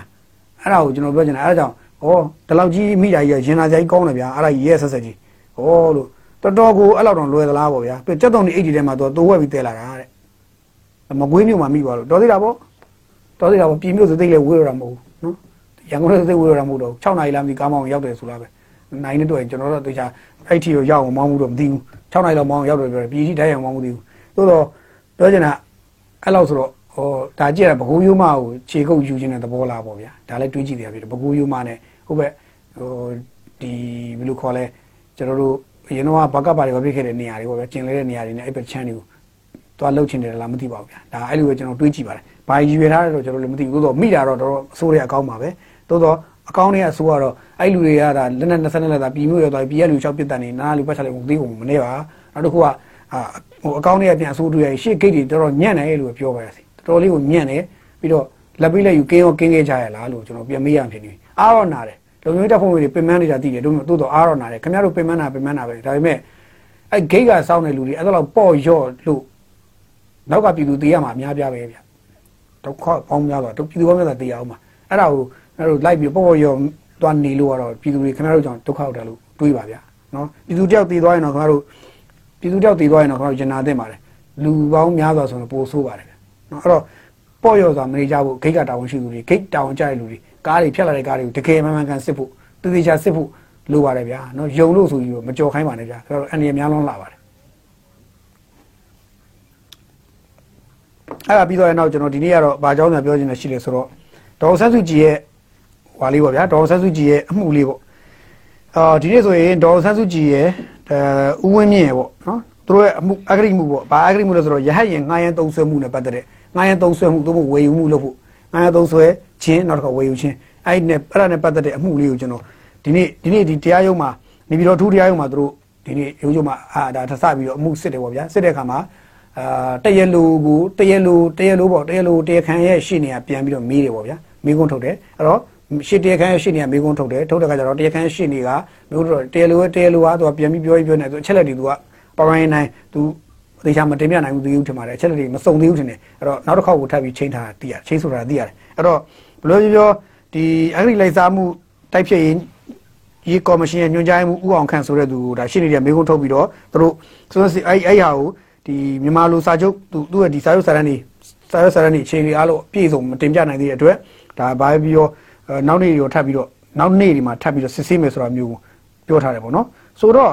အဲ့ဒါကိုကျွန်တော်ပြောချင်တာအဲ့ဒါကြောင့်ဩဒီလောက်ကြီးမိတာကြီးရင်နာကြိုက်ကောင်းတယ်ဗျာအဲ့ဒါကြီးရဲဆက်ဆက်ကြီးဩလို့တော်တော်ကိုအဲ့လောက်တော့လွယ်သလားပေါ့ဗျာပြကြက်တုံနေအိတ်ဒီထဲမှာတော့တိုးဝက်ပြီးတဲလာတာတဲ့ မကွေးမြို့မှာမိသွားလို့တော်သေးတာပေါ့တော်သေးတာပေါ့ပြည်မြို့စသိလေဝေးရတာမဟုတ်ဘူးနော်ရန်ကုန်စသိဝေးရတာမဟုတ်တော့6နာရီလားမသိကားမောင်းရောက်တယ်ဆိုလားပဲနိုင်နေတော့ရင်ကျွန်တော်တို့တေချာအဲ့ထီကိုရောက်အောင်မောင်းမှုတော့မသိဘူး6နာရီလောက်မောင်းရောက်တယ်ပြောတယ်ပြည်ကြီးတိုင်းအောင်မောင်းမှုမသိဘူးသို့တော့ပြောချင်တာအဲ့လောက်ဆိုတော့ဟောဒါကြည့်ရဘကူးရိုးမကိုခြေကုပ်ယူခြင်းတဲ့သဘောလားပေါ့ဗျာဒါလည်းတွေးကြည့်တယ်ဗျာဘကူးရိုးမနဲ့ဟုတ်ပဲဟိုဒီဘယ်လိုခေါ်လဲကျွန်တော်တို့အရင်တော့ဘကပါတွေပြခဲ့တဲ့နေရာတွေပေါ့ဗျာကျင်လဲတဲ့နေရာတွေနဲ့အဲ့ဘက်ချမ်းတွေကို သွားလှုပ်ချင်တယ်လားမသိပါဘူးဗျာဒါအဲ့လိုပဲကျွန်တော်တွေးကြည့်ပါတယ်ဘာရည်ရွယ်ထားတယ်တော့ကျွန်တော်လည်းမသိဘူးသို့တော့မိတာတော့တော့အစိုးရအကောင်းပါပဲသို့တော့အကောင်းတွေကအစိုးရတော့အဲ့လူတွေကဒါလက်နဲ့20လက်သာပြည်မျိုးရောက်သွားပြည်ရလူ6ပြစ်တန်နေနားလူပတ်ချလိုက်မသိဘူးမနေပါနောက်တစ်ခုကအာဟိုအကောင်းတွေကပြန်အစိုးရရှေ့ဂိတ်တွေတော်တော်ညံ့တယ်လို့ပြောပါရစေတော်တော်လေးကိုညံ့တယ်ပြီးတော့လက်ပိလက်ယူကင်းရောကင်းခဲ့ကြရလားလို့ကျွန်တော်ပြန်မေးရဖြစ်နေအားတော့နာတယ်လုံမျိုးတက်ဖို့တွေပင်မနေတာတည်တယ်တို့တို့တော့အားတော့နာတယ်ခင်ဗျားတို့ပင်မနာပင်မနာပဲဒါပေမဲ့အဲ့ဂိတ်ကစောင်းတဲ့လူတွေအဲ့ဒါတော့ပေါ့ရော့လို့ နောက်ကပြည်သူတေးရမှာအများပြားပဲဗျဒုက္ခပေါင်းများတော့ပြည်သူပေါင်းများတာတေးရအောင်ပါအဲ့ဒါကိုအဲ့လိုလိုက်ပြီးပေါ့ပေါ့ရော့သွားနေလို့ကတော့ပြည်သူတွေခင်ဗျားတို့ကြောင့်ဒုက္ခရောက်တယ်လို့တွေးပါဗျနော်ပြည်သူတယောက်တေးသွားရင်တော့ခင်ဗျားတို့ပြည်သူတယောက်တေးသွားရင်တော့ခင်ဗျားတို့ဂျနာသိပါတယ်လူပေါင်းများစွာဆိုတော့ပိုဆိုးပါတယ်ဗျနော်အဲ့တော့ပေါ့ရော့စွာမနေကြဘူးဂိတ်ကတာဝန်ရှိသူတွေဂိတ်တာဝန်ကြတဲ့လူတွေကားတွေဖြတ်လာတဲ့ကားတွေကိုတကယ်မှန်မှန်ကန်စစ်ဖို့တည်တည်ချာစစ်ဖို့လိုပါတယ်ဗျာနော်ယုံလို့ဆိုပြီးတော့မကြော်ခိုင်းပါနဲ့ဗျာအဲ့တော့အန်ရများလုံးလာပါတယ် အဲ့ဒါပြီးတော့ရနောက်ကျွန်တော်ဒီနေ့ကတော့ဗာကြောင်းပြန်ပြောချင်တာရှိတယ်ဆိုတော့ဒေါ်ဆန်းစုကြည်ရဲ့ဟွာလေးပေါ့ဗျာဒေါ်ဆန်းစုကြည်ရဲ့အမှုလေးပေါ့အာဒီနေ့ဆိုရင်ဒေါ်ဆန်းစုကြည်ရဲ့အဲဥဝင်းမြင့်ရဲ့ပေါ့နော်သူတို့ရဲ့အမှုအဂရိမှုပေါ့ဗာအဂရိမှုလို့ဆိုတော့ရဟတ်ရင်ငှားရန်သုံးဆွဲမှုနဲ့ပတ်သက်တဲ့ငှားရန်သုံးဆွဲမှုသို့မဟုတ်ဝေယူမှုလို့ဖို့ငှားရန်သုံးဆွဲခြင်းနောက်တစ်ခါဝေယူခြင်းအဲ့ဒီနဲ့အဲ့ဒါနဲ့ပတ်သက်တဲ့အမှုလေးကိုကျွန်တော်ဒီနေ့ဒီနေ့ဒီတရားရုံးမှာနေပြီးတော့ထူးတရားရုံးမှာသူတို့ဒီနေ့ရုံးချုပ်မှာအာဒါထပ်ဆပြီးတော့အမှုစစ်တယ်ပေါ့ဗျာစစ်တဲ့အခါမှာ အာတရလိုကိုတရလိုတရလိုပေါ့တရလိုတရခံရဲ့ရှေ့နေကပြန်ပြီးတော့မေးတယ်ပေါ့ဗျာမေးခွန်းထုတ်တယ်အဲ့တော့ရှေ့တရခံရဲ့ရှေ့နေကမေးခွန်းထုတ်တယ်ထုတ်တဲ့အခါကျတော့တရခံရဲ့ရှေ့နေကမေးခွန်းထုတ်တရလိုရဲ့တရလိုကသူကပြန်ပြီးပြောပြီးပြောနေသူအချက်လက်တွေသူကပပိုင်းနိုင်သူအသေးချာမတင်ပြနိုင်ဘူးသူယူထင်ပါတယ်အချက်လက်တွေမစုံသေးဘူးထင်တယ်အဲ့တော့နောက်တစ်ခေါက်ကိုထပ်ပြီးချိန်ထားတာသိရတယ်ချိန်ဆိုတာသိရတယ်အဲ့တော့ဘယ်လိုပြောပြောဒီအဂရိလိုက်စားမှုတိုက်ဖြတ်ရေးရေးကော်မရှင်ရဲ့ညွှန်ကြားမှုဥအောင်ခန့်ဆိုတဲ့သူကိုဒါရှင်းနေတဲ့မေးခွန်းထုတ်ပြီးတော့သူတို့ဆိုတော့အဲ့အဲ့ဟာကို ဒီမြန်မာလူစာချုပ်သူသူ့ရဲ့ဒီစာချုပ်စာတမ်းတွေစာချုပ်စာတမ်းတွေအခြေအနေအားလုံးအပြည့်စုံမတင်ပြနိုင်သေးတဲ့အတွက်ဒါဘာပဲပြောဟအဲနောက်နေ့ရောထပ်ပြီးတော့နောက်နေ့ဒီမှာထပ်ပြီးတော့စစ်ဆေးမယ်ဆိုတာမျိုးပြောထားတယ်ပေါ့နော်ဆိုတော့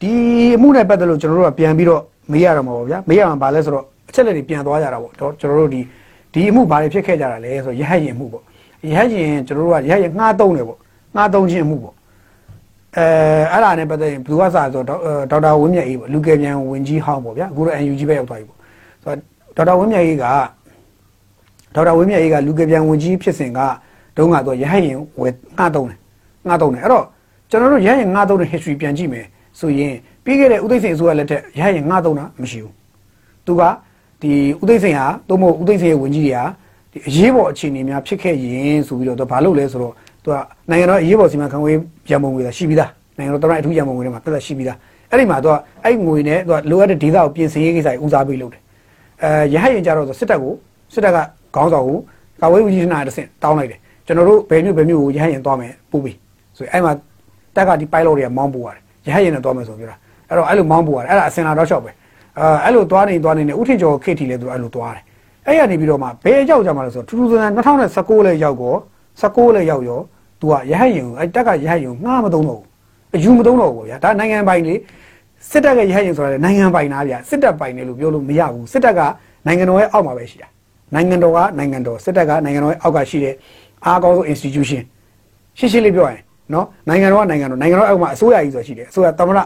ဒီအမှုနဲ့ပတ်သက်လို့ကျွန်တော်တို့ကပြန်ပြီးတော့မေးရတော့မှာပေါ့ဗျာမေးရမှာဘာလဲဆိုတော့အချက်လက်တွေပြန်သွားကြတာပေါ့တော့ကျွန်တော်တို့ဒီဒီအမှုဘာတွေဖြစ်ခဲ့ကြတာလဲဆိုတော့ရဟတ်ရင်မှုပေါ့ရဟတ်ရင်ကျွန်တော်တို့ကရဟတ်ရင်ငှားသုံးတယ်ပေါ့ငှားသုံးခြင်းအမှုပေါ့ အဲအဲ့ဒါနဲ့ပတ်သက်ရင်ဘယ်သူကစားဆိုတော့ဒေါက်တာဝင်းမြတ်အေးပေါ့လူကယ်ပြန်ဝင်ကြီးဟောင်းပေါ့ဗျာအခုတော့ UNG ပဲရောက်သွားပြီပေါ့ဆိုတော့ဒေါက်တာဝင်းမြတ်အေးကဒေါက်တာဝင်းမြတ်အေးကလူကယ်ပြန်ဝင်ကြီးဖြစ်စဉ်ကတုန်းကတော့ရဟတ်ရင်ဝယ်ငှားသုံးတယ်ငှားသုံးတယ်အဲ့တော့ကျွန်တော်တို့ရဟတ်ရင်ငှားသုံးတဲ့ history ပြန်ကြည့်မယ်ဆိုရင်ပြီးခဲ့တဲ့ဥသိမ်းစိန်အစိုးရလက်ထက်ရဟတ်ရင်ငှားသုံးတာမရှိဘူးသူကဒီဥသိမ်းစိန်ဟာသို့မဟုတ်ဥသိမ်းစိန်ရဲ့ဝင်ကြီးတွေကဒီအရေးပေါ်အခြေအနေများဖြစ်ခဲ့ရင်ဆိုပြီးတော့သူဘာလုပ်လဲဆိုတော့ သူကနိုင်ငံတော်အရေးပေါ်စီမံခန့်ခွဲရန်ပုံငွေသာရှိပြီးသားနိုင်ငံတော်တမန်အထူးရန်ပုံငွေတွေမှာတက်သက်ရှိပြီးသားအဲ့ဒီမှာသူကအဲ့ငွေနဲ့သူကလိုအပ်တဲ့ဒေသကိုပြင်ဆင်ရေးကိစ္စကိုဦးစားပေးလုပ်တယ်အဲရဟတ်ရင်ကြတော့စစ်တပ်ကိုစစ်တပ်ကခေါင်းဆောင်ကိုကာဝေးဦးကြီးဌာနတစ်ဆင့်တောင်းလိုက်တယ်ကျွန်တော်တို့ဘယ်မြို့ဘယ်မြို့ကိုရဟတ်ရင်သွားမယ်ပို့ပြီးဆိုရင်အဲ့မှာတက်ကဒီ pilot တွေကမောင်းပို့ရတယ်ရဟတ်ရင်နဲ့သွားမယ်ဆိုပြောတာအဲ့တော့အဲ့လိုမောင်းပို့ရတယ်အဲ့ဒါအစင်လာတော့ရှောက်ပဲအဲအဲ့လိုသွားနေသွားနေနေဥထင်ကျော်ခေတ်ထီလဲသူအဲ့လိုသွားတယ်အဲ့ရနေပြီးတော့မှဘယ်ရောက်ကြမှာလဲဆိုတော့ထူးထူးဆန်းဆန်း2019လဲရောက်ကော 19လဲရောက်ရောသူကရဟတ်ရင်ကိုအဲ့တက်ကရဟတ်ရင်ကိုငှားမသုံးတော့ဘူးအယူမသုံးတော့ဘူးဗျာဒါနိုင်ငံပိုင်လေစစ်တပ်ကရဟတ်ရင်ဆိုတာနိုင်ငံပိုင်သားဗျာစစ်တပ်ပိုင်တယ်လို့ပြောလို့မရဘူးစစ်တပ်ကနိုင်ငံတော်ရဲ့အောက်မှာပဲရှိတာနိုင်ငံတော်ကနိုင်ငံတော်စစ်တပ်ကနိုင်ငံတော်ရဲ့အောက်ကရှိတဲ့အားကောင်းဆုံး institution ရှင်းရှင်းလေးပြောရင်နော်နိုင်ငံတော်ကနိုင်ငံတော်နိုင်ငံတော်အောက်မှာအစိုးရကြီးဆိုရှိတယ်အစိုးရသမရ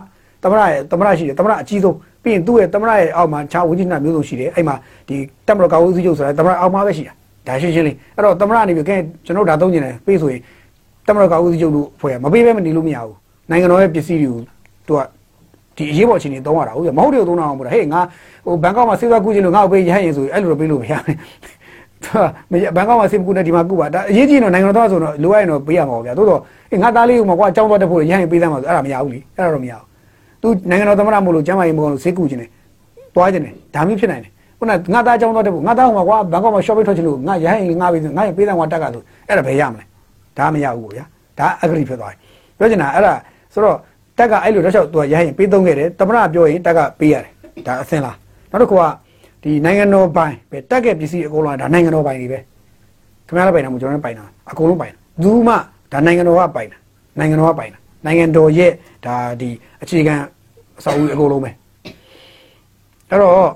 သမရရဲ့သမရရှိတယ်သမရအကြီးဆုံးပြီးရင်သူ့ရဲ့သမရရဲ့အောက်မှာခြားဝင်းကြီးနာမျိုးစုံရှိတယ်အဲ့မှာဒီတမရကာဝဦးစီးချုပ်ဆိုတာသမရအောက်မှာပဲရှိတာ ဒါရှင်းရှင်းလေးအဲ့တော့သမရနေပြီကဲကျွန်တော်ဒါသုံးနေတယ်ပေးဆိုရင်တမရကာဝဦးစီးချုပ်လို့ဖွဲ့ရမပေးဘဲမနေလို့မရဘူးနိုင်ငံတော်ရဲ့ပစ္စည်းတွေကိုသူကဒီအရေးပေါ်အခြေအနေသုံးရတာဟုတ်ရမဟုတ်တယ်သုံးတာအောင်မို့လားဟေးငါဟိုဘန်ကောက်မှာစေဝါကူးခြင်းလို့ငါ့ကိုပေးရဟရင်ဆိုအဲ့လိုတော့ပေးလို့မရဘူးသူကဘန်ကောက်မှာစေကူနဲ့ဒီမှာကူပါဒါအရေးကြီးတော့နိုင်ငံတော်သားဆိုတော့လိုအပ်ရင်တော့ပေးရမှာပါဗျာသို့တော့အေးငါသားလေးကမှကွာအကြောင်းသွားတဲ့ဖို့ရဟရင်ပေးသမ်းမှာဆိုအဲ့ဒါမရဘူးလေအဲ့ဒါတော့မရဘူးသူနိုင်ငံတော်သမရမို့လို့ကျမ်းမာရေးမကောင်းလို့စေကူခြင်းနဲ့တွားခြင်းနဲ့ဒါမျိုးဖြစ်နိုင်တယ် ခုနငါသားအကြောင်းသွားတဲ့ဖို့ငါသားကမှကွာဘန်ကောက်မှာ shopping ထွက်ချင်လို့ငါရဟရင်ငါပေးငါရပေးသမ်းကွာတက်ကဆိုအဲ့ဒါဘယ်ရမလဲဒါမရဘူးပေါ့ဗျာဒါအဂရိဖြစ်သွားပြီပြောချင်တာအဲ့ဒါဆိုတော့တက်ကအဲ့လိုတော့လျှောက်သူကရဟရင်ပေးသုံးခဲ့တယ်သမရပြောရင်တက်ကပေးရတယ်ဒါအစင်လားနောက်တစ်ခုကဒီနိုင်ငံတော်ပိုင်ပဲတက်ကပစ္စည်းအကုန်လုံးဒါနိုင်ငံတော်ပိုင်တွေပဲခင်ဗျားလည်းပိုင်တာမဟုတ်ကျွန်တော်လည်းပိုင်တာအကုန်လုံးပိုင်တာဘူးမှဒါနိုင်ငံတော်ကပိုင်တာနိုင်ငံတော်ကပိုင်တာနိုင်ငံတော်ရဲ့ဒါဒီအခြေခံအစာအုပ်အကုန်လုံးပဲအဲ့တော့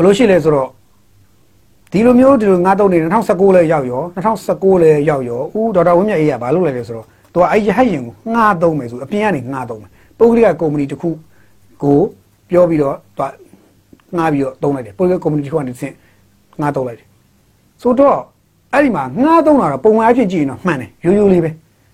ဘယ်လိုရှိလဲဆိုတော့ဒီလိုမျိုးဒီလိုငါးတုံးနေ2019လဲရောက်ရော2019လဲရောက်ရောဦးဒေါက်တာဝင်းမြတ်အေးကဘာလုပ်လဲလဲဆိုတော့သူကအဲ့ရဟတ်ရင်ကိုငှားသုံးမယ်ဆိုအပြင်ကနေငှားသုံးမယ်ပုဂ္ဂလိကကုမ္ပဏီတစ်ခုကိုပြောပြီးတော့သူကငှားပြီးတော့သုံးလိုက်တယ်ပုဂ္ဂလိကကုမ္ပဏီတစ်ခုကနေဆင့်ငှားသုံးလိုက်တယ်ဆိုတော့အဲ့ဒီမှာငှားသုံးတာတော့ပုံမှန်အဖြစ်ကြည့်ရင်တော့မှန်တယ်ရိုးရိုးလေးပဲ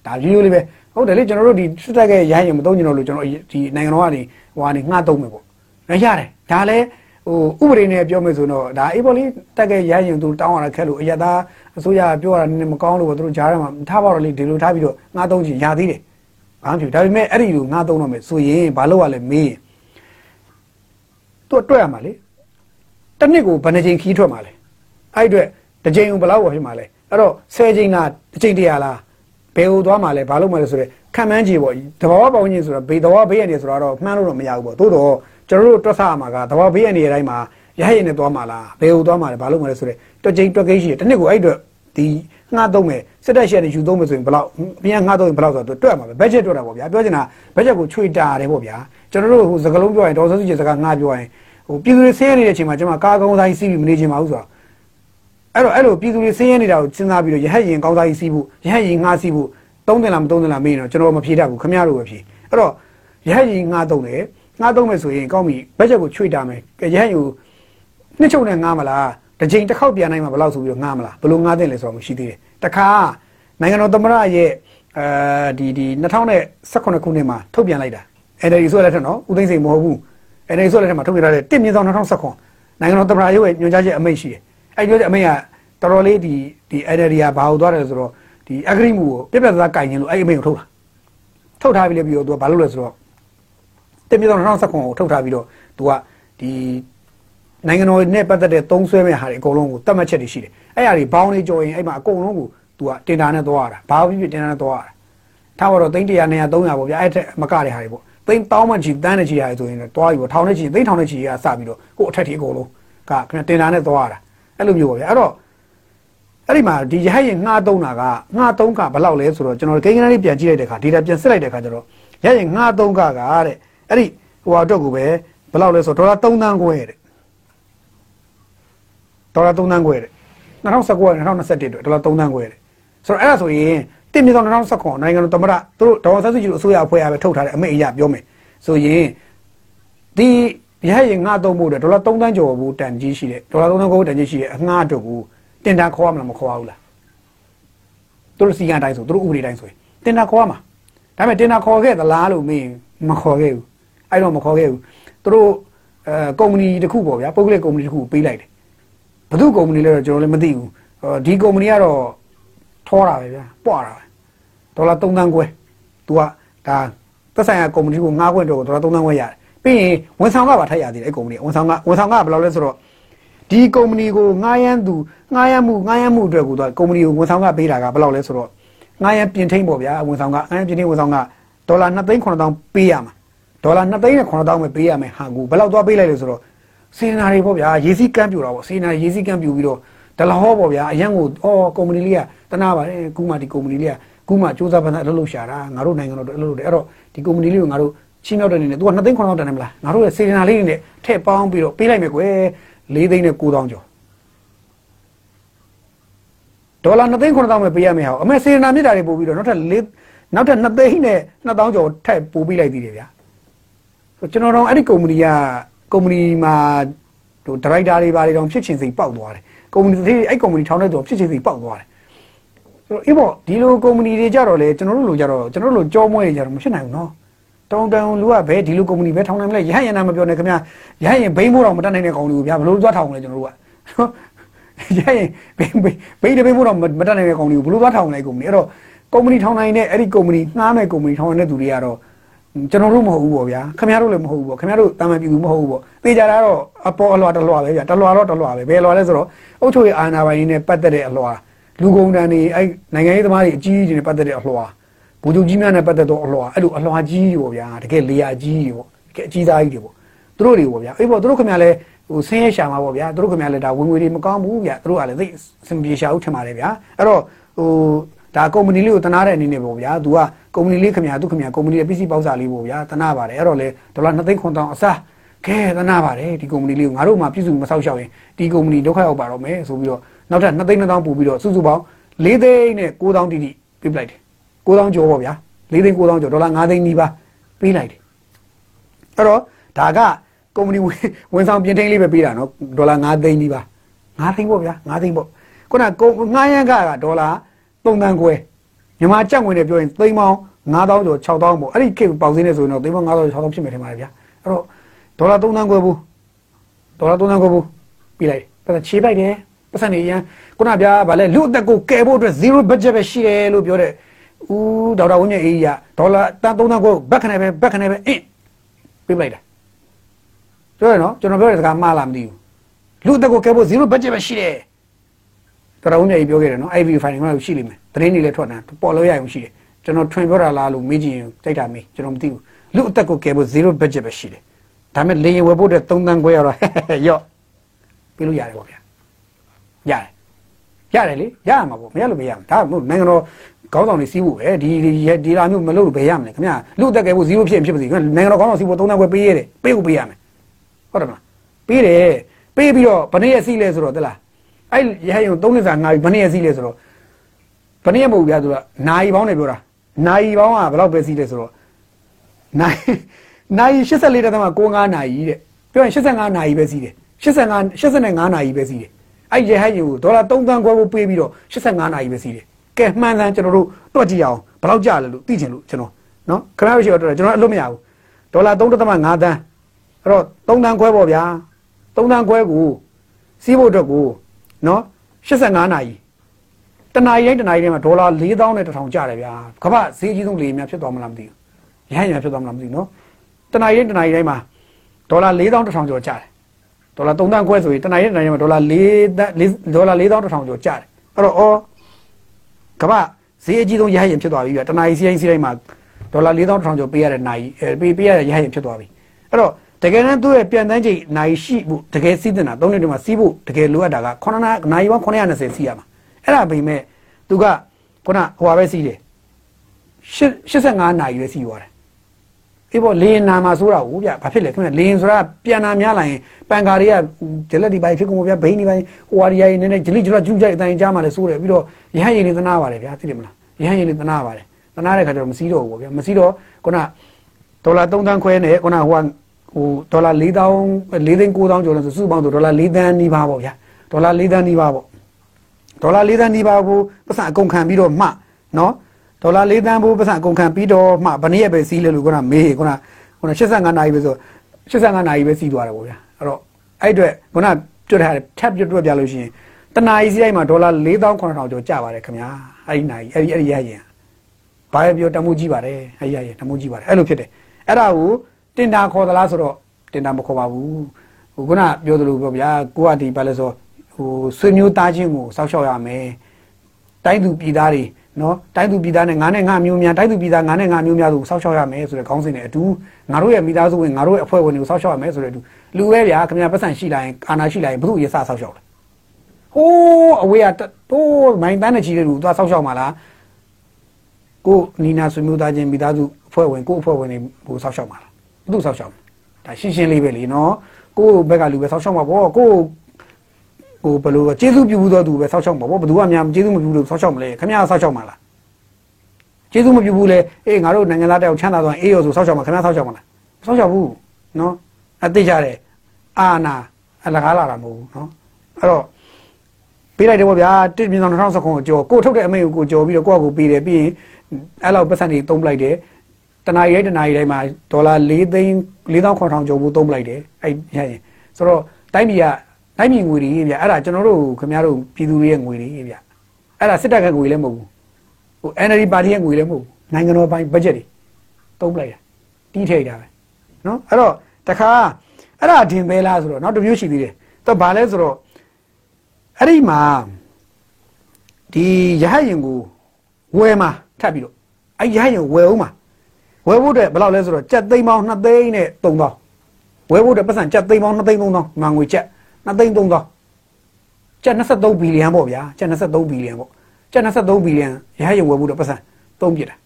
ဒါရိုးရိုးလေးပဲဟုတ်တယ်လေကျွန်တော်တို့ဒီစစ်တပ်ကရဟရင်မသုံးကြတော့လို့ကျွန်တော်ဒီနိုင်ငံတော်ကနေဟိုကနေငှားသုံးမယ်ပေါ့ရရတယ်ဒါလည်း ဟိုဥပဒေနဲ့ပြောမယ်ဆိုတော့ဒါအေးပေါ်လေးတက်ကရရင်သူတောင်းရတာခက်လို့အရသာအစိုးရပြောရတာနည်းနည်းမကောင်းလို့သူတို့ကြားထဲမှာထားပါတော့လေဒီလိုထားပြီးတော့ငှားသုံးချင်ရသေးတယ်ဘာမှမဖြစ်ဒါပေမဲ့အဲ့ဒီလိုငှားသုံးတော့မယ်ဆိုရင်ဘာလို့ရလဲမေးရင်သူတွေ့ရမှာလေတစ်နှစ်ကိုဘယ်နှချိန်ခီးထွက်မှာလဲအဲ့အတွက်တစ်ချိန်ကိုဘယ်လောက်ဝဖြစ်မှာလဲအဲ့တော့10ချိန်လားတစ်ချိန်တရာလားဘယ်ဟိုသွားမှာလဲဘာလို့မှာလဲဆိုတော့ခံမှန်းကြည့်ပေါ့တဘာဝပေါင်းချင်းဆိုတော့ဘေးတဘာဝဘေးရနေဆိုတော့မှန်းလို့တော့မရဘူးပေါ့သို့တော့ ကျွန်တော်တို့တွက်ဆရမှာကတဘာဘေးရနေတဲ့အတိုင်းမှာရဟရင်နဲ့သွားမှာလားဘယ်ဟိုသွားမှာလဲဘာလို့မှာလဲဆိုတော့တွက်ချိန်တွက်ကိန်းရှိတယ်တစ်နှစ်ကိုအဲ့အတွက်ဒီငှားသုံးမယ်စစ်တပ်ရှယ်တွေယူသုံးမယ်ဆိုရင်ဘယ်လောက်ပြန်ငှားသုံးရင်ဘယ်လောက်ဆိုတော့တွက်မှာပဲဘတ်ဂျက်တွက်တာပေါ့ဗျာပြောချင်တာဘတ်ဂျက်ကိုချွေတာတယ်ပေါ့ဗျာကျွန်တော်တို့ဟိုစကလုံးပြောရင်ဒေါ်ဆန်းစုကြည်စကားငှားပြောရင်ဟိုပြည်သူတွေဆင်းရဲနေတဲ့အချိန်မှာကျွန်မကားကောင်းတိုင်းစီးပြီးမနေချင်ပါဘူးဆိုတော့အဲ့တော့အဲ့လိုပြည်သူတွေဆင်းရဲနေတာကိုစဉ်းစားပြီးတော့ရဟရင်ကောင်းတိုင်းစီးဖို့ရဟရင်ငှားစီးဖို့သုံးတယ်လားမသုံးတယ်လားမေးရင်တော့ကျွန်တော်မဖြေတတ်ဘူးခင်ဗျားတို့ပဲဖြေအဲ့တော့ရဟရင်ငှားသုံးတယ် ငှားသုံးမယ်ဆိုရင်ကောင်းပြီဘတ်ဂျက်ကိုချွေတာမယ်ရဟရင်ကိုနှစ်ချုပ်နဲ့ငှားမလားတစ်ချိန်တစ်ခေါက်ပြန်နိုင်မှာဘယ်လောက်ဆိုပြီးတော့ငှားမလားဘယ်လိုငှားတဲ့လဲဆိုတော့မရှိသေးတယ်တခါနိုင်ငံတော်သမ္မတရဲ့အဲဒီဒီ2018ခုနှစ်မှာထုတ်ပြန်လိုက်တာ NLD ဆိုလက်ထက်နော်ဦးသိန်းစိန်မဟုတ်ဘူး NLD ဆိုလက်ထက်မှာထုတ်ပြန်ထားတဲ့တစ်မြင့်ဆောင်2018နိုင်ငံတော်သမ္မတရုပ်ရဲ့ညွှန်ကြားချက်အမိန့်ရှိတယ်အဲဒီညွှန်ကြားချက်အမိန့်ကတော်တော်လေးဒီဒီ NLD ကဘာလို့သွားတယ်ဆိုတော့ဒီအဂရိမှုကိုပြက်ပြက်သားကင်ရင်လို့အဲ့အမိန့်ကိုထုတ်တာထုတ်ထားပြီးလေပြီးတော့သူကဘာလုပ်လဲဆိုတော့ တစ်မြင့်ဆောင်2018ကိုထုတ်ထားပြီးတော့သူကဒီနိုင်ငံတော်နဲ့ပတ်သက်တဲ့သုံးဆွဲမဲ့ဟာတွေအကုန်လုံးကိုတတ်မှတ်ချက်တွေရှိတယ်။အဲ့ဟာတွေဘောင်းလေးကြော်ရင်အဲ့မှာအကုန်လုံးကိုသူကတင်တာနဲ့သွားရတာ။ဘာဖြစ်ဖြစ်တင်တာနဲ့သွားရတာ။ထားတော့သိန်း100 200 300ပေါ့ဗျာ။အဲ့ထက်မကတဲ့ဟာတွေပေါ့။သိန်းတောင်းမှချီတန်းနဲ့ချီဟာတွေဆိုရင်တော့သွားပြီပေါ့။ထောင်နဲ့ချီသိန်းထောင်နဲ့ချီကစပြီးတော့ကို့အထက်ထိအကုန်လုံးကခင်ဗျတင်တာနဲ့သွားရတာ။အဲ့လိုမျိုးပေါ့ဗျာ။အဲ့တော့အဲ့ဒီမှာဒီရဟတ်ရင်ငှားသုံးတာကငှားသုံးကဘယ်လောက်လဲဆိုတော့ကျွန်တော်ကိန်းဂဏန်းလေးပြန်ကြည့်လိုက်တဲ့အခါ data ပြန်စစ်လိုက်တဲ့အခါကျတော့ရဟတ်ရင်ငှားသုံးကကတဲ့ အဲ့ဒီဟိုအတွက်ကိုပဲဘယ်လောက်လဲဆိုတော့ဒေါ်လာ3သန်းခွဲတဲ့ဒေါ်လာ3သန်းခွဲတဲ့2019နဲ့2021အတွက်ဒေါ်လာ3သန်းခွဲတဲ့ဆိုတော့အဲ့ဒါဆိုရင်တင်မြေဆောင်2019နိုင်ငံတော်သမ္မတသူတို့ဒေါ်ဆန်းစုကြည်တို့အစိုးရအဖွဲ့အရပဲထုတ်ထားတဲ့အမိန့်အရပြောမယ်ဆိုရင်ဒီရဟတ်ရင်ငှားသုံးဖို့တဲ့ဒေါ်လာ3သန်းကျော်ဘူးတန်ကြီးရှိတဲ့ဒေါ်လာ3သန်းခွဲတန်ကြီးရှိတဲ့အငှားအတွက်ကိုတင်တာခေါ်ရမလားမခေါ်ဘူးလားသူတို့စီကံတိုင်းဆိုသူတို့ဥပဒေတိုင်းဆိုရင်တင်တာခေါ်ရမှာဒါပေမဲ့တင်တာခေါ်ခဲ့သလားလို့မင်းမခေါ်ခဲ့ဘူး အဲ့တော့မခေါ်ခဲ့ဘူးသူတို့အဲကုမ္ပဏီတစ်ခုပေါ့ဗျာပုဂ္ဂလိကကုမ္ပဏီတစ်ခုပေးလိုက်တယ်ဘယ်သူကုမ္ပဏီလဲတော့ကျွန်တော်လည်းမသိဘူးဒီကုမ္ပဏီကတော့ထောတာပဲဗျာပွားတာပဲဒေါ်လာ3သန်းခွဲ तू ကဒါသက်ဆိုင်ရာကုမ္ပဏီကိုငှားခွင့်တော့ဒေါ်လာ3သန်းခွဲရတယ်ပြီးရင်ဝန်ဆောင်ကပါထပ်ရသေးတယ်အဲ့ကုမ္ပဏီဝန်ဆောင်ကဝန်ဆောင်ကဘယ်လောက်လဲဆိုတော့ဒီကုမ္ပဏီကိုငှားရမ်းသူငှားရမ်းမှုငှားရမ်းမှုအတွက်ကိုသူကကုမ္ပဏီကိုဝန်ဆောင်ကပေးတာကဘယ်လောက်လဲဆိုတော့ငှားရမ်းပြင်ထိန်ပေါ့ဗျာဝန်ဆောင်ကငှားရမ်းပြင်ထိန်ဝန်ဆောင်ကဒေါ်လာ2သိန်း9000ပေးရမှာ ဒေါ်လာ2သိန်းနဲ့9000ပဲပေးရမယ်ဟာကိုဘယ်လောက်သွားပေးလိုက်လဲဆိုတော့စေနာတွေပေါ့ဗျာရေစီးကမ်းပြူတာပေါ့စေနာရေစီးကမ်းပြူပြီးတော့ဒလဟောပေါ့ဗျာအရန်ကိုအော်ကုမ္ပဏီလေးကတနာပါတယ်ကူမှဒီကုမ္ပဏီလေးကကူမှစူးစမ်းပန်းအလုပ်လုပ်ရှာတာငါတို့နိုင်ငံတော်အလုပ်လုပ်တယ်အဲ့တော့ဒီကုမ္ပဏီလေးကိုငါတို့ချင်းမြောက်တဲ့နေနဲ့ तू က2သိန်း9000တန်တယ်မလားငါတို့ရဲ့စေနာလေးတွေနဲ့ထည့်ပေါင်းပြီးတော့ပေးလိုက်မယ်ကွယ်4သိန်းနဲ့9000ကျော်ဒေါ်လာ2သိန်း9000ပဲပေးရမယ်ဟောအမေစေနာမြစ်တာတွေပို့ပြီးတော့နောက်ထပ်4နောက်ထပ်2သိန်းနဲ့2000ကျော်ထပ်ပို့ပေးလိုက်သေးတယ်ဗျာ ဆိုကျွန်တော်တို့အဲ့ဒီကုမ္ပဏီကကုမ္ပဏီမှာဟိုဒါရိုက်တာတွေဘာတွေတောင်ဖြစ်ချင်စိတ်ပေါက်သွားတယ်ကုမ္ပဏီတစ်အဲ့ကုမ္ပဏီထောင်တဲ့သူဖြစ်ချင်စိတ်ပေါက်သွားတယ်ဆိုတော့အေးပေါ့ဒီလိုကုမ္ပဏီတွေကြတော့လေကျွန်တော်တို့လိုကြတော့ကျွန်တော်တို့လိုကြောမွဲတွေကြတော့မဖြစ်နိုင်ဘူးနော်တောင်းတန်လူကဘယ်ဒီလိုကုမ္ပဏီပဲထောင်နိုင်မလဲရဟယနာမပြောနဲ့ခင်ဗျာရဟရင်ဘိန်းမိုးတော့မတတ်နိုင်တဲ့ကောင်တွေကိုဗျာဘလို့သွားထောင်လဲကျွန်တော်တို့ကရဟရင်ဘိန်းဘိန်းဘိန်းတဘိန်းမိုးတော့မတတ်နိုင်တဲ့ကောင်တွေကိုဘလို့သွားထောင်လဲကုမ္ပဏီအဲ့တော့ကုမ္ပဏီထောင်နိုင်တဲ့အဲ့ဒီကုမ္ပဏီငှားမဲ့ကုမ္ပဏီထောင်နေတဲ့သူတွေကတော့ ကျွန်တော်တို့မဟုတ်ဘူးပေါ့ဗျာခင်ဗျားတို့လည်းမဟုတ်ဘူးပေါ့ခင်ဗျားတို့တာမန်ပြည်သူမဟုတ်ဘူးပေါ့သိကြတာတော့အပေါ်အလွှာတလွှာပဲဗျာတလွှာတော့တလွှာပဲဘယ်လွှာလဲဆိုတော့အုတ်ချုပ်ရအာနာပိုင်နဲ့ပတ်သက်တဲ့အလွှာလူကုန်တန်းတွေအဲ့နိုင်ငံရေးသမားတွေအကြီးကြီးတွေနဲ့ပတ်သက်တဲ့အလွှာဘူဂျုကြီးများနဲ့ပတ်သက်တော့အလွှာအဲ့လိုအလွှာကြီးတွေပေါ့ဗျာတကယ်လေယာကြီးတွေပေါ့တကယ်အကြီးသားကြီးတွေပေါ့သူတို့တွေပေါ့ဗျာအေးပေါ့သူတို့ခင်ဗျားလည်းဟိုဆင်းရဲရှာမှာပေါ့ဗျာသူတို့ခင်ဗျားလည်းဒါဝင်ငွေတွေမကောင်းဘူးဗျာသူတို့ကလည်းသိစင်ပြေရှာဦးထင်ပါတယ်ဗျာအဲ့တော့ဟို ဒါကုမ္ပဏီလေးကိုတနာတဲ့အနေနဲ့ပေါ့ဗျာ။ तू ကကုမ္ပဏီလေးခင်ဗျာသူခင်ဗျာကုမ္ပဏီရဲ့ပစ္စည်းပေါက်စာလေးပေါ့ဗျာတနာပါတယ်။အဲ့တော့လေဒေါ်လာ2သိန်းခွန်တောင်အစားခဲတနာပါတယ်ဒီကုမ္ပဏီလေးကိုငါတို့မှပြည့်စုံမဆောက်ရှောက်ရင်ဒီကုမ္ပဏီဒုက္ခရောက်ပါတော့မယ်ဆိုပြီးတော့နောက်ထပ်2သိန်း2000ပို့ပြီးတော့စုစုပေါင်း4သိန်းနဲ့9000တိတိပေးပလိုက်တယ်။9000ကျော်ပေါ့ဗျာ။4သိန်း9000ကျော်ဒေါ်လာ5သိန်းနီးပါးပေးလိုက်တယ်။အဲ့တော့ဒါကကုမ္ပဏီဝန်ဆောင်ပြင်ထိန်းလေးပဲပေးတာနော်ဒေါ်လာ5သိန်းနီးပါး5သိန်းပေါ့ဗျာ5သိန်းပေါ့ခုနကငှားရမ်းကဒေါ်လာ 3တန်းခွဲမြန်မာကြက်ဝင်နဲ့ပြောရင်သိန်းပေါင်း9000ကျော်6000ပေါ့အဲ့ဒီခေတ်ပေါက်စင်းနေဆိုရင်တော့သိန်းပေါင်း9000ကျော်6000ဖြစ်မယ်ထင်ပါတယ်ဗျာအဲ့တော့ဒေါ်လာ3တန်းခွဲဘူးဒေါ်လာ3တန်းခွဲဘူးပြီးလိုက်ပတ်သက်ချေးလိုက်တယ်ပတ်စံနေရန်ခုနဗျာဗာလဲလူအသက်ကိုကယ်ဖို့အတွက်0 budget ပဲရှိတယ်လို့ပြောတဲ့ဦးဒေါက်တာဝင်းမြတ်အေးကြီးကဒေါ်လာတန်း3တန်းခွဲဘက်ခနဲ့ပဲဘက်ခနဲ့ပဲအင်းပေးလိုက်တာပြောရနော်ကျွန်တော်ပြောတဲ့စကားမှားလားမသိဘူးလူအသက်ကိုကယ်ဖို့0 budget ပဲရှိတယ်ဒေါက် တာဝင်းမြတ်အေးပြောခဲ့တယ်နော် IV finding မှာရှိလိမ့်မယ်သတင်းတွေလည်းထွက်တာပေါ်လို့ရအောင်ရှိတယ်ကျွန်တော်ထွင်ပြောတာလားလို့မေးကြည့်ရင်တိုက်တာမေးကျွန်တော်မသိဘူးလူအသက်ကိုကယ်ဖို့0 budget ပဲရှိတယ်ဒါပေမဲ့လေရင်ဝယ်ဖို့အတွက်3တန်းခွဲရတော့ရော့ပြလို့ရတယ်ပေါ့ဗျာရတယ်ရတယ်လေရမှာပေါ့မရလို့မရဘူးဒါမှမဟုတ်နိုင်ငံတော်ခေါင်းဆောင်တွေစီးဖို့ပဲဒီဒီဒီလာမျိုးမလုပ်လို့ဘယ်ရမလဲခင်ဗျာလူအသက်ကယ်ဖို့0ဖြစ်ဖြစ်ပါစေနိုင်ငံတော်ခေါင်းဆောင်စီးဖို့3တန်းခွဲပေးရတယ်ပေးဖို့ပေးရမယ်ဟုတ်တယ်မလားပေးတယ်ပေးပြီးတော့ဘယ်နည်းရစီးလဲဆိုတော့တလား အဲ့ရဟယုံ3နှစ်စာငါဘယ်နည်းရစီးလဲဆိုတော့ဘယ်နည်းမဟုတ်ဗျာသူကနိုင်ပေါင်းနေပြောတာနိုင်ပေါင်းကဘယ်လောက်ပဲစီးလဲဆိုတော့နိုင်နိုင်84တက်မှ95နိုင်တဲ့ပြောရင်85နိုင်ပဲစီးတယ်85 85နိုင်ပဲစီးတယ်အဲ့ရဟယုံဒေါ်လာ3သန်းခွဲဖို့ပေးပြီးတော့85နိုင်ပဲစီးတယ်ကဲမှန်ကန်ကျွန်တော်တို့တွက်ကြည့်အောင်ဘယ်လောက်ကြလဲလို့သိချင်လို့ကျွန်တော်နော်ခဏရှိတော့ကျွန်တော်အလုပ်မရဘူးဒေါ်လာ3.5သန်းအဲ့တော့3သန်းခွဲပေါ့ဗျာ3သန်းခွဲကိုစီးဖို့အတွက်ကို နော်85နာရီတနာရီတိုင်းတနာရီတိုင်းမှာဒေါ်လာ4000နဲ့1000ကျတယ်ဗျာကမ္ဘာဈေးကြီးဆုံးလေများဖြစ်သွားမလားမသိဘူးရဟန်းရဖြစ်သွားမလားမသိဘူးနော်တနာရီတိုင်းတနာရီတိုင်းမှာဒေါ်လာ4000 1000ကျော်ကျတယ်ဒေါ်လာ3တန်းခွဲဆိုရင်တနာရီတိုင်းတနာရီမှာဒေါ်လာ4တန်းဒေါ်လာ4000 1000ကျော်ကျတယ်အဲ့တော့အော်ကမ္ဘာဈေးအကြီးဆုံးရဟန်းဖြစ်သွားပြီဗျာတနာရီစီးတိုင်းစီးတိုင်းမှာဒေါ်လာ4000 1000ကျော်ပေးရတဲ့နာရီအဲပေးပေးရတဲ့ရဟန်းဖြစ်သွားပြီအဲ့တော့ တကယ်တမ်းသူ့ရဲ့ပြန်တန်းချိန်နိုင်ရှိဖို့တကယ်စီးတင်တာ၃နှစ်တည်းမှာစီးဖို့တကယ်လိုအပ်တာက9နာရီပေါင်း920စီးရမှာအဲ့ဒါပေမဲ့သူကခုနဟိုပါပဲစီးတယ်85နာရီပဲစီးသွားတယ်အေးပေါ့လေရင်နာမှာဆိုတာဟုတ်ဗျဘာဖြစ်လဲခင်ဗျလေရင်ဆိုတာပြန်နာများလာရင်ပန်ကာတွေကဂျလက်ဒီပိုင်းဖြစ်ကုန်ဗျဘိန်းဒီပိုင်းဟိုဟာဒီရိုင်းနည်းနည်းဂျလိဂျလကျူးကြိုက်အတိုင်းကြားမှလည်းစိုးတယ်ပြီးတော့ရဟန်းရင်လေးသနာပါတယ်ဗျာသိတယ်မလားရဟန်းရင်လေးသနာပါတယ်သနာတဲ့ခါကျတော့မစီးတော့ဘူးဗျာမစီးတော့ခုနဒေါ်လာ3သန်းခွဲနဲ့ခုနဟို ဟိုဒေါ်လာ4000 4သိန်း9000ကျော်လို့ဆိုစုပေါင်းဆိုဒေါ်လာ4သန်းနီးပါးပေါ့ဗျာဒေါ်လာ4သန်းနီးပါးပေါ့ဒေါ်လာ4သန်းနီးပါးကိုပတ်စံအကုန်ခံပြီးတော့မှနော်ဒေါ်လာ4သန်းဘိုးပတ်စံအကုန်ခံပြီးတော့မှဘယ်နည်းပဲစီးလဲလို့ခုနမေးခုနခုန85နာရီပဲဆို85နာရီပဲစီးသွားတယ်ပေါ့ဗျာအဲ့တော့အဲ့အတွက်ခုနကျွတ်ထားတယ်ထပ်ပြတ်ပြလို့ရှိရင်တနာရီစီးတိုင်းမှာဒေါ်လာ4900ကျော်ကျပါတယ်ခင်ဗျာအဲ့ဒီနာရီအဲ့ဒီအဲ့ဒီရရင်ဘာပဲပြောတမိုးကြီးပါတယ်အဲ့ဒီရရင်တမိုးကြီးပါတယ်အဲ့လိုဖြစ်တယ်အဲ့ဒါကို တင်တာခေါ်သလားဆိုတော့တင်တာမခေါ်ပါဘူးဟိုခုနပြောသလိုပြောဗျာကိုကဒီဘာလဲဆိုဟိုဆွေမျိုးသားချင်းကိုစောက်ရှောက်ရမယ်တိုင်းသူပြည်သားတွေနော်တိုင်းသူပြည်သားနဲ့ငါနဲ့ငါမျိုးများတိုင်းသူပြည်သားငါနဲ့ငါမျိုးများသူစောက်ရှောက်ရမယ်ဆိုတဲ့ခေါင်းစဉ်နဲ့အတူငါတို့ရဲ့မိသားစုဝင်ငါတို့ရဲ့အဖွဲ့ဝင်တွေကိုစောက်ရှောက်ရမယ်ဆိုတဲ့အတူလူပဲဗျာခင်ဗျာပတ်စံရှိလာရင်အာနာရှိလာရင်ဘုသူ့ရေးစစောက်ရှောက်လဲဟိုးအဝေးကတိုးမိုင်းတန်းနဲ့ချီတဲ့လူသွားစောက်ရှောက်မှာလားကိုနီနာဆွေမျိုးသားချင်းမိသားစုအဖွဲ့ဝင်ကိုအဖွဲ့ဝင်တွေဟိုစောက်ရှောက်မှာလားဘု သူ့စောက်ရှောက်ဒါရှင်းရှင်းလေးပဲလीနော်ကိုဘက်ကလူပဲစောက်ရှောက်မှာပေါ့ကိုဟိုဘယ်လိုကျေးဇူးပြုဘူးတော့သူပဲစောက်ရှောက်မှာပေါ့ဘယ်သူကများကျေးဇူးမပြုလို့စောက်ရှောက်မလဲခင်ဗျားစောက်ရှောက်မှာလားကျေးဇူးမပြုဘူးလေအေးငါတို့နိုင်ငံသားတယောက်ချမ်းသာသွားအေးရောဆိုစောက်ရှောက်မှာခင်ဗျားစောက်ရှောက်မှာလားစောက်ရှောက်ဘူးနော်အသိကြတယ်အာနာအလကားလာတာမဟုတ်ဘူးနော်အဲ့တော့ပေးလိုက်တယ်ပေါ့ဗျာတစ်မြင်ဆောင်2019ကိုကြော်ကိုထုတ်တဲ့အမိန့်ကိုကိုကြော်ပြီးတော့ကိုယ့်အကူပေးတယ်ပြီးရင်အဲ့လောက်ပတ်စံတွေသုံးပလိုက်တယ် တနာရီတိုင်းတနာရီတိုင်းမှာဒေါ်လာ4သိန်း4900ကျော်ဖို့သုံးပလိုက်တယ်အဲ့ရရင်ဆိုတော့တိုင်းပြည်ကတိုင်းပြည်ငွေတွေဗျအဲ့ဒါကျွန်တော်တို့ခင်ဗျားတို့ပြည်သူတွေရဲ့ငွေတွေဗျအဲ့ဒါစစ်တပ်ကငွေလည်းမဟုတ်ဘူးဟို NLD ပါတီရဲ့ငွေလည်းမဟုတ်ဘူးနိုင်ငံတော်ပိုင်းဘတ်ဂျက်တွေသုံးပလိုက်တာတီးထိတ်တာပဲနော်အဲ့တော့တခါအဲ့ဒါဒင်ပဲလားဆိုတော့နောက်တစ်မျိုးရှိသေးတယ်တော့ဘာလဲဆိုတော့အဲ့ဒီမှာဒီရဟရင်ကိုဝယ်မှာထပ်ပြီးတော့အဲ့ရဟရင်ဝယ်အောင်မှာ ဝယ်ဖို့အတွက်ဘယ်လောက်လဲဆိုတော့ကြက်သိန်းပေါင်း2သိန်းနဲ့3000ဝယ်ဖို့အတွက်ပတ်စံကြက်သိန်းပေါင်း2သိန်း3000မှငွေကြက်2သိန်း3000ကြက်23ဘီလီယံပေါ့ဗျာကြက်23ဘီလီယံပေါ့ကြက်23ဘီလီယံရဟရင်ဝယ်ဖို့အတွက်ပတ်စံသုံးပြတာ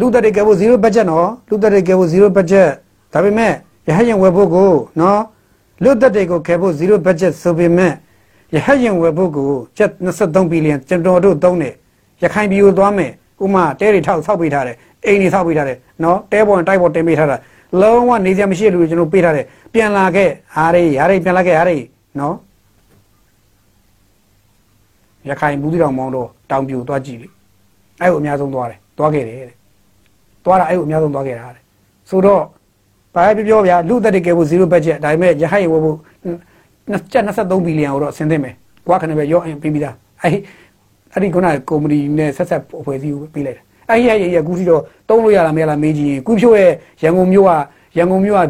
လူတက်တွေကဲဖို့ zero budget နော်လူတက်တွေကဲဖို့ zero budget ဒါပေမဲ့ရဟရင်ဝယ်ဖို့ကိုနော်လူတက်တွေကိုခဲဖို့ zero budget ဆိုပေမဲ့ရဟရင်ဝယ်ဖို့ကိုကျပ်23ဘီလီယံကျွန်တော်တို့သုံးတယ်ရခိုင်ပြည်ကိုသွားမယ်ဥမာတဲတွေထောက်ဆောက်ပေးထားတယ် အိမ်တွေဆောက်ပေးထားတယ်နော်တဲပေါ်တိုက်ပေါ်တင်ပေးထားတာလုံးဝနေစရာမရှိတဲ့လူတွေကျွန်တော်ပေးထားတယ်ပြန်လာခဲ့အားရအားရပြန်လာခဲ့အားရနော်ရခိုင်ဘူးတိတော်မောင်းတော့တောင်ပြူသွားကြည့်လေအဲ့ကိုအများဆုံးသွားတယ်သွားခဲ့တယ်တဲ့သွားတာအဲ့ကိုအများဆုံးသွားခဲ့တာတဲ့ဆိုတော့ဘာပဲပြောဗျာလူသက်တကယ်ဖို့0 budget ဒါပေမဲ့ရဟိုင်ဝဖို့ကျပ်23ဘီလီယံကိုတော့ဆင်းသင့်မယ်ကွာခဏပဲရော့အင်ပြီးပြီးသားအဲ့အဲ့ဒီခုနကကုမ္ပဏီနဲ့ဆက်ဆက်အဖွဲ့အစည်းကိုပေးလိုက်တာ အဲ့ဒီရဲ့ကူစီတော့တုံးလို့ရလားမရလားမေးကြည့်ရင်ကူဖြိုးရဲ့ရန်ကုန်မြို့ကရန်ကုန်မြို့က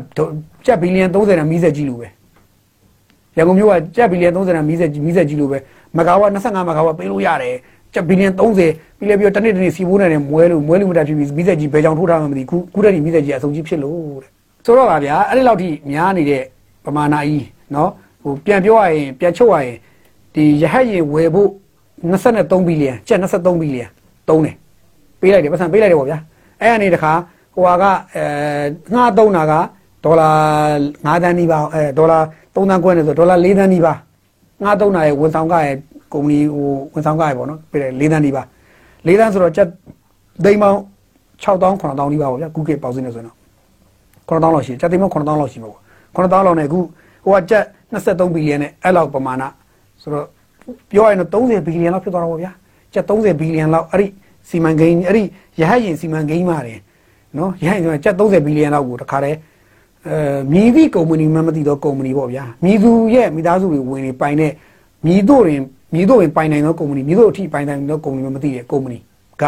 ကျပ်ဘီလီယံ30နဲ့မီးဆက်ကြီးလို့ပဲရန်ကုန်မြို့ကကျပ်ဘီလီယံ30နဲ့မီးဆက်ကြီးမီးဆက်ကြီးလို့ပဲမဂါဝါ25မဂါဝါပေးလို့ရတယ်ကျပ်ဘီလီယံ30ပြီးလဲပြီးတော့တနေ့တနေ့စီဘိုးနဲ့မွဲလို့မွဲလို့မတတ်ဖြစ်ပြီးမီးဆက်ကြီးဘယ်ကြောင်ထိုးထားမှမသိခုခုတည်းဒီမီးဆက်ကြီးအဆုံကြီးဖြစ်လို့တဲ့ဆိုတော့ပါဗျာအဲ့ဒီလောက်ထိများနေတဲ့ပမာဏကြီးเนาะဟိုပြန်ပြောရရင်ပြန်ချုပ်ရရင်ဒီရဟတ်ရင်ဝယ်ဖို့23ဘီလီယံကျပ်23ဘီလီယံသုံးတယ် ပေးလိုက်တယ်ပတ်စံပေးလိုက်တယ်ပေါ့ဗျာအဲ့အနေတခါဟိုဟာကအဲငှားသုံးတာကဒေါ်လာ9တန်းနီးပါအဲဒေါ်လာ3တန်းခွဲနေဆိုဒေါ်လာ4တန်းနီးပါငှားသုံးတာရဲ့ဝန်ဆောင်ကရဲ့ကုမ္ပဏီဟိုဝန်ဆောင်ကရဲ့ပေါ့နော်ပေးတယ်4တန်းနီးပါ4တန်းဆိုတော့ကျပ်သိန်းပေါင်း6000 9000နီးပါပေါ့ဗျာကုကေပေါက်စင်းနေဆိုတော့9000လောက်ရှိကျပ်သိန်းပေါင်း9000လောက်ရှိမှာပေါ့9000လောက်နဲ့အခုဟိုကကျပ်23ဘီလီယံနဲ့အဲ့လောက်ပမာဏဆိုတော့ပြောရရင်တော့30ဘီလီယံလောက်ဖြစ်သွားတာပေါ့ဗျာကျပ်30ဘီလီယံလောက်အဲ့ဒီ စီမံကိန်းအဲ့ဒီရဟတ်ရင်စီမံကိန်းမှာတယ်နော်ရဟတ်ရင်ကျပ်30ဘီလီယံလောက်ကိုတခါတည်းအဲမြည်သည့်ကုမ္ပဏီမှမသိတော့ကုမ္ပဏီပေါ့ဗျာမြည်သူရဲ့မိသားစုတွေဝင်နေပိုင်တဲ့မြည်တို့ရင်မြည်တို့ရင်ပိုင်နိုင်သောကုမ္ပဏီမြည်တို့အထိပိုင်နိုင်သောကုမ္ပဏီမှမသိတဲ့ကုမ္ပဏီက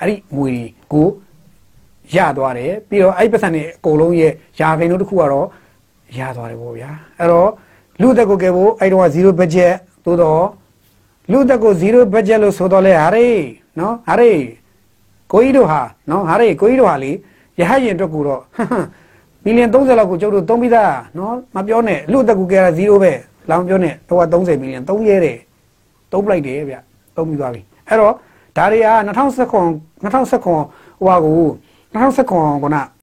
အဲ့ဒီငွေကိုရသွားတယ်ပြီးတော့အဲ့ဒီပတ်စံတွေအကုန်လုံးရဲ့ယာခိုင်တို့တစ်ခုကတော့ရသွားတယ်ပေါ့ဗျာအဲ့တော့လူတက်ကိုကဲဖို့အဲ့တော့0 budget သို့တော့လူတက်ကို0 budget လို့ဆိုတော့လေဟာရေ နော်ဟာရေကိုကြီးတို့ဟာနော်ဟာရေကိုကြီးတို့ဟာလေရဟရင်အတွက်ကိုတော့ဘီလီယံ30လောက်ကိုကျုပ်တို့သုံးပြီးသားနော်မပြောနဲ့လူတက်ကိုကဲတာ0ပဲလောင်ပြောနဲ့တော့30ဘီလီယံသုံးရဲတယ်သုံးပလိုက်တယ်ဗျသုံးပြီးသွားပြီအဲ့တော့ဒါတွေက2019 2019ဟိုဟာကို2019ခုန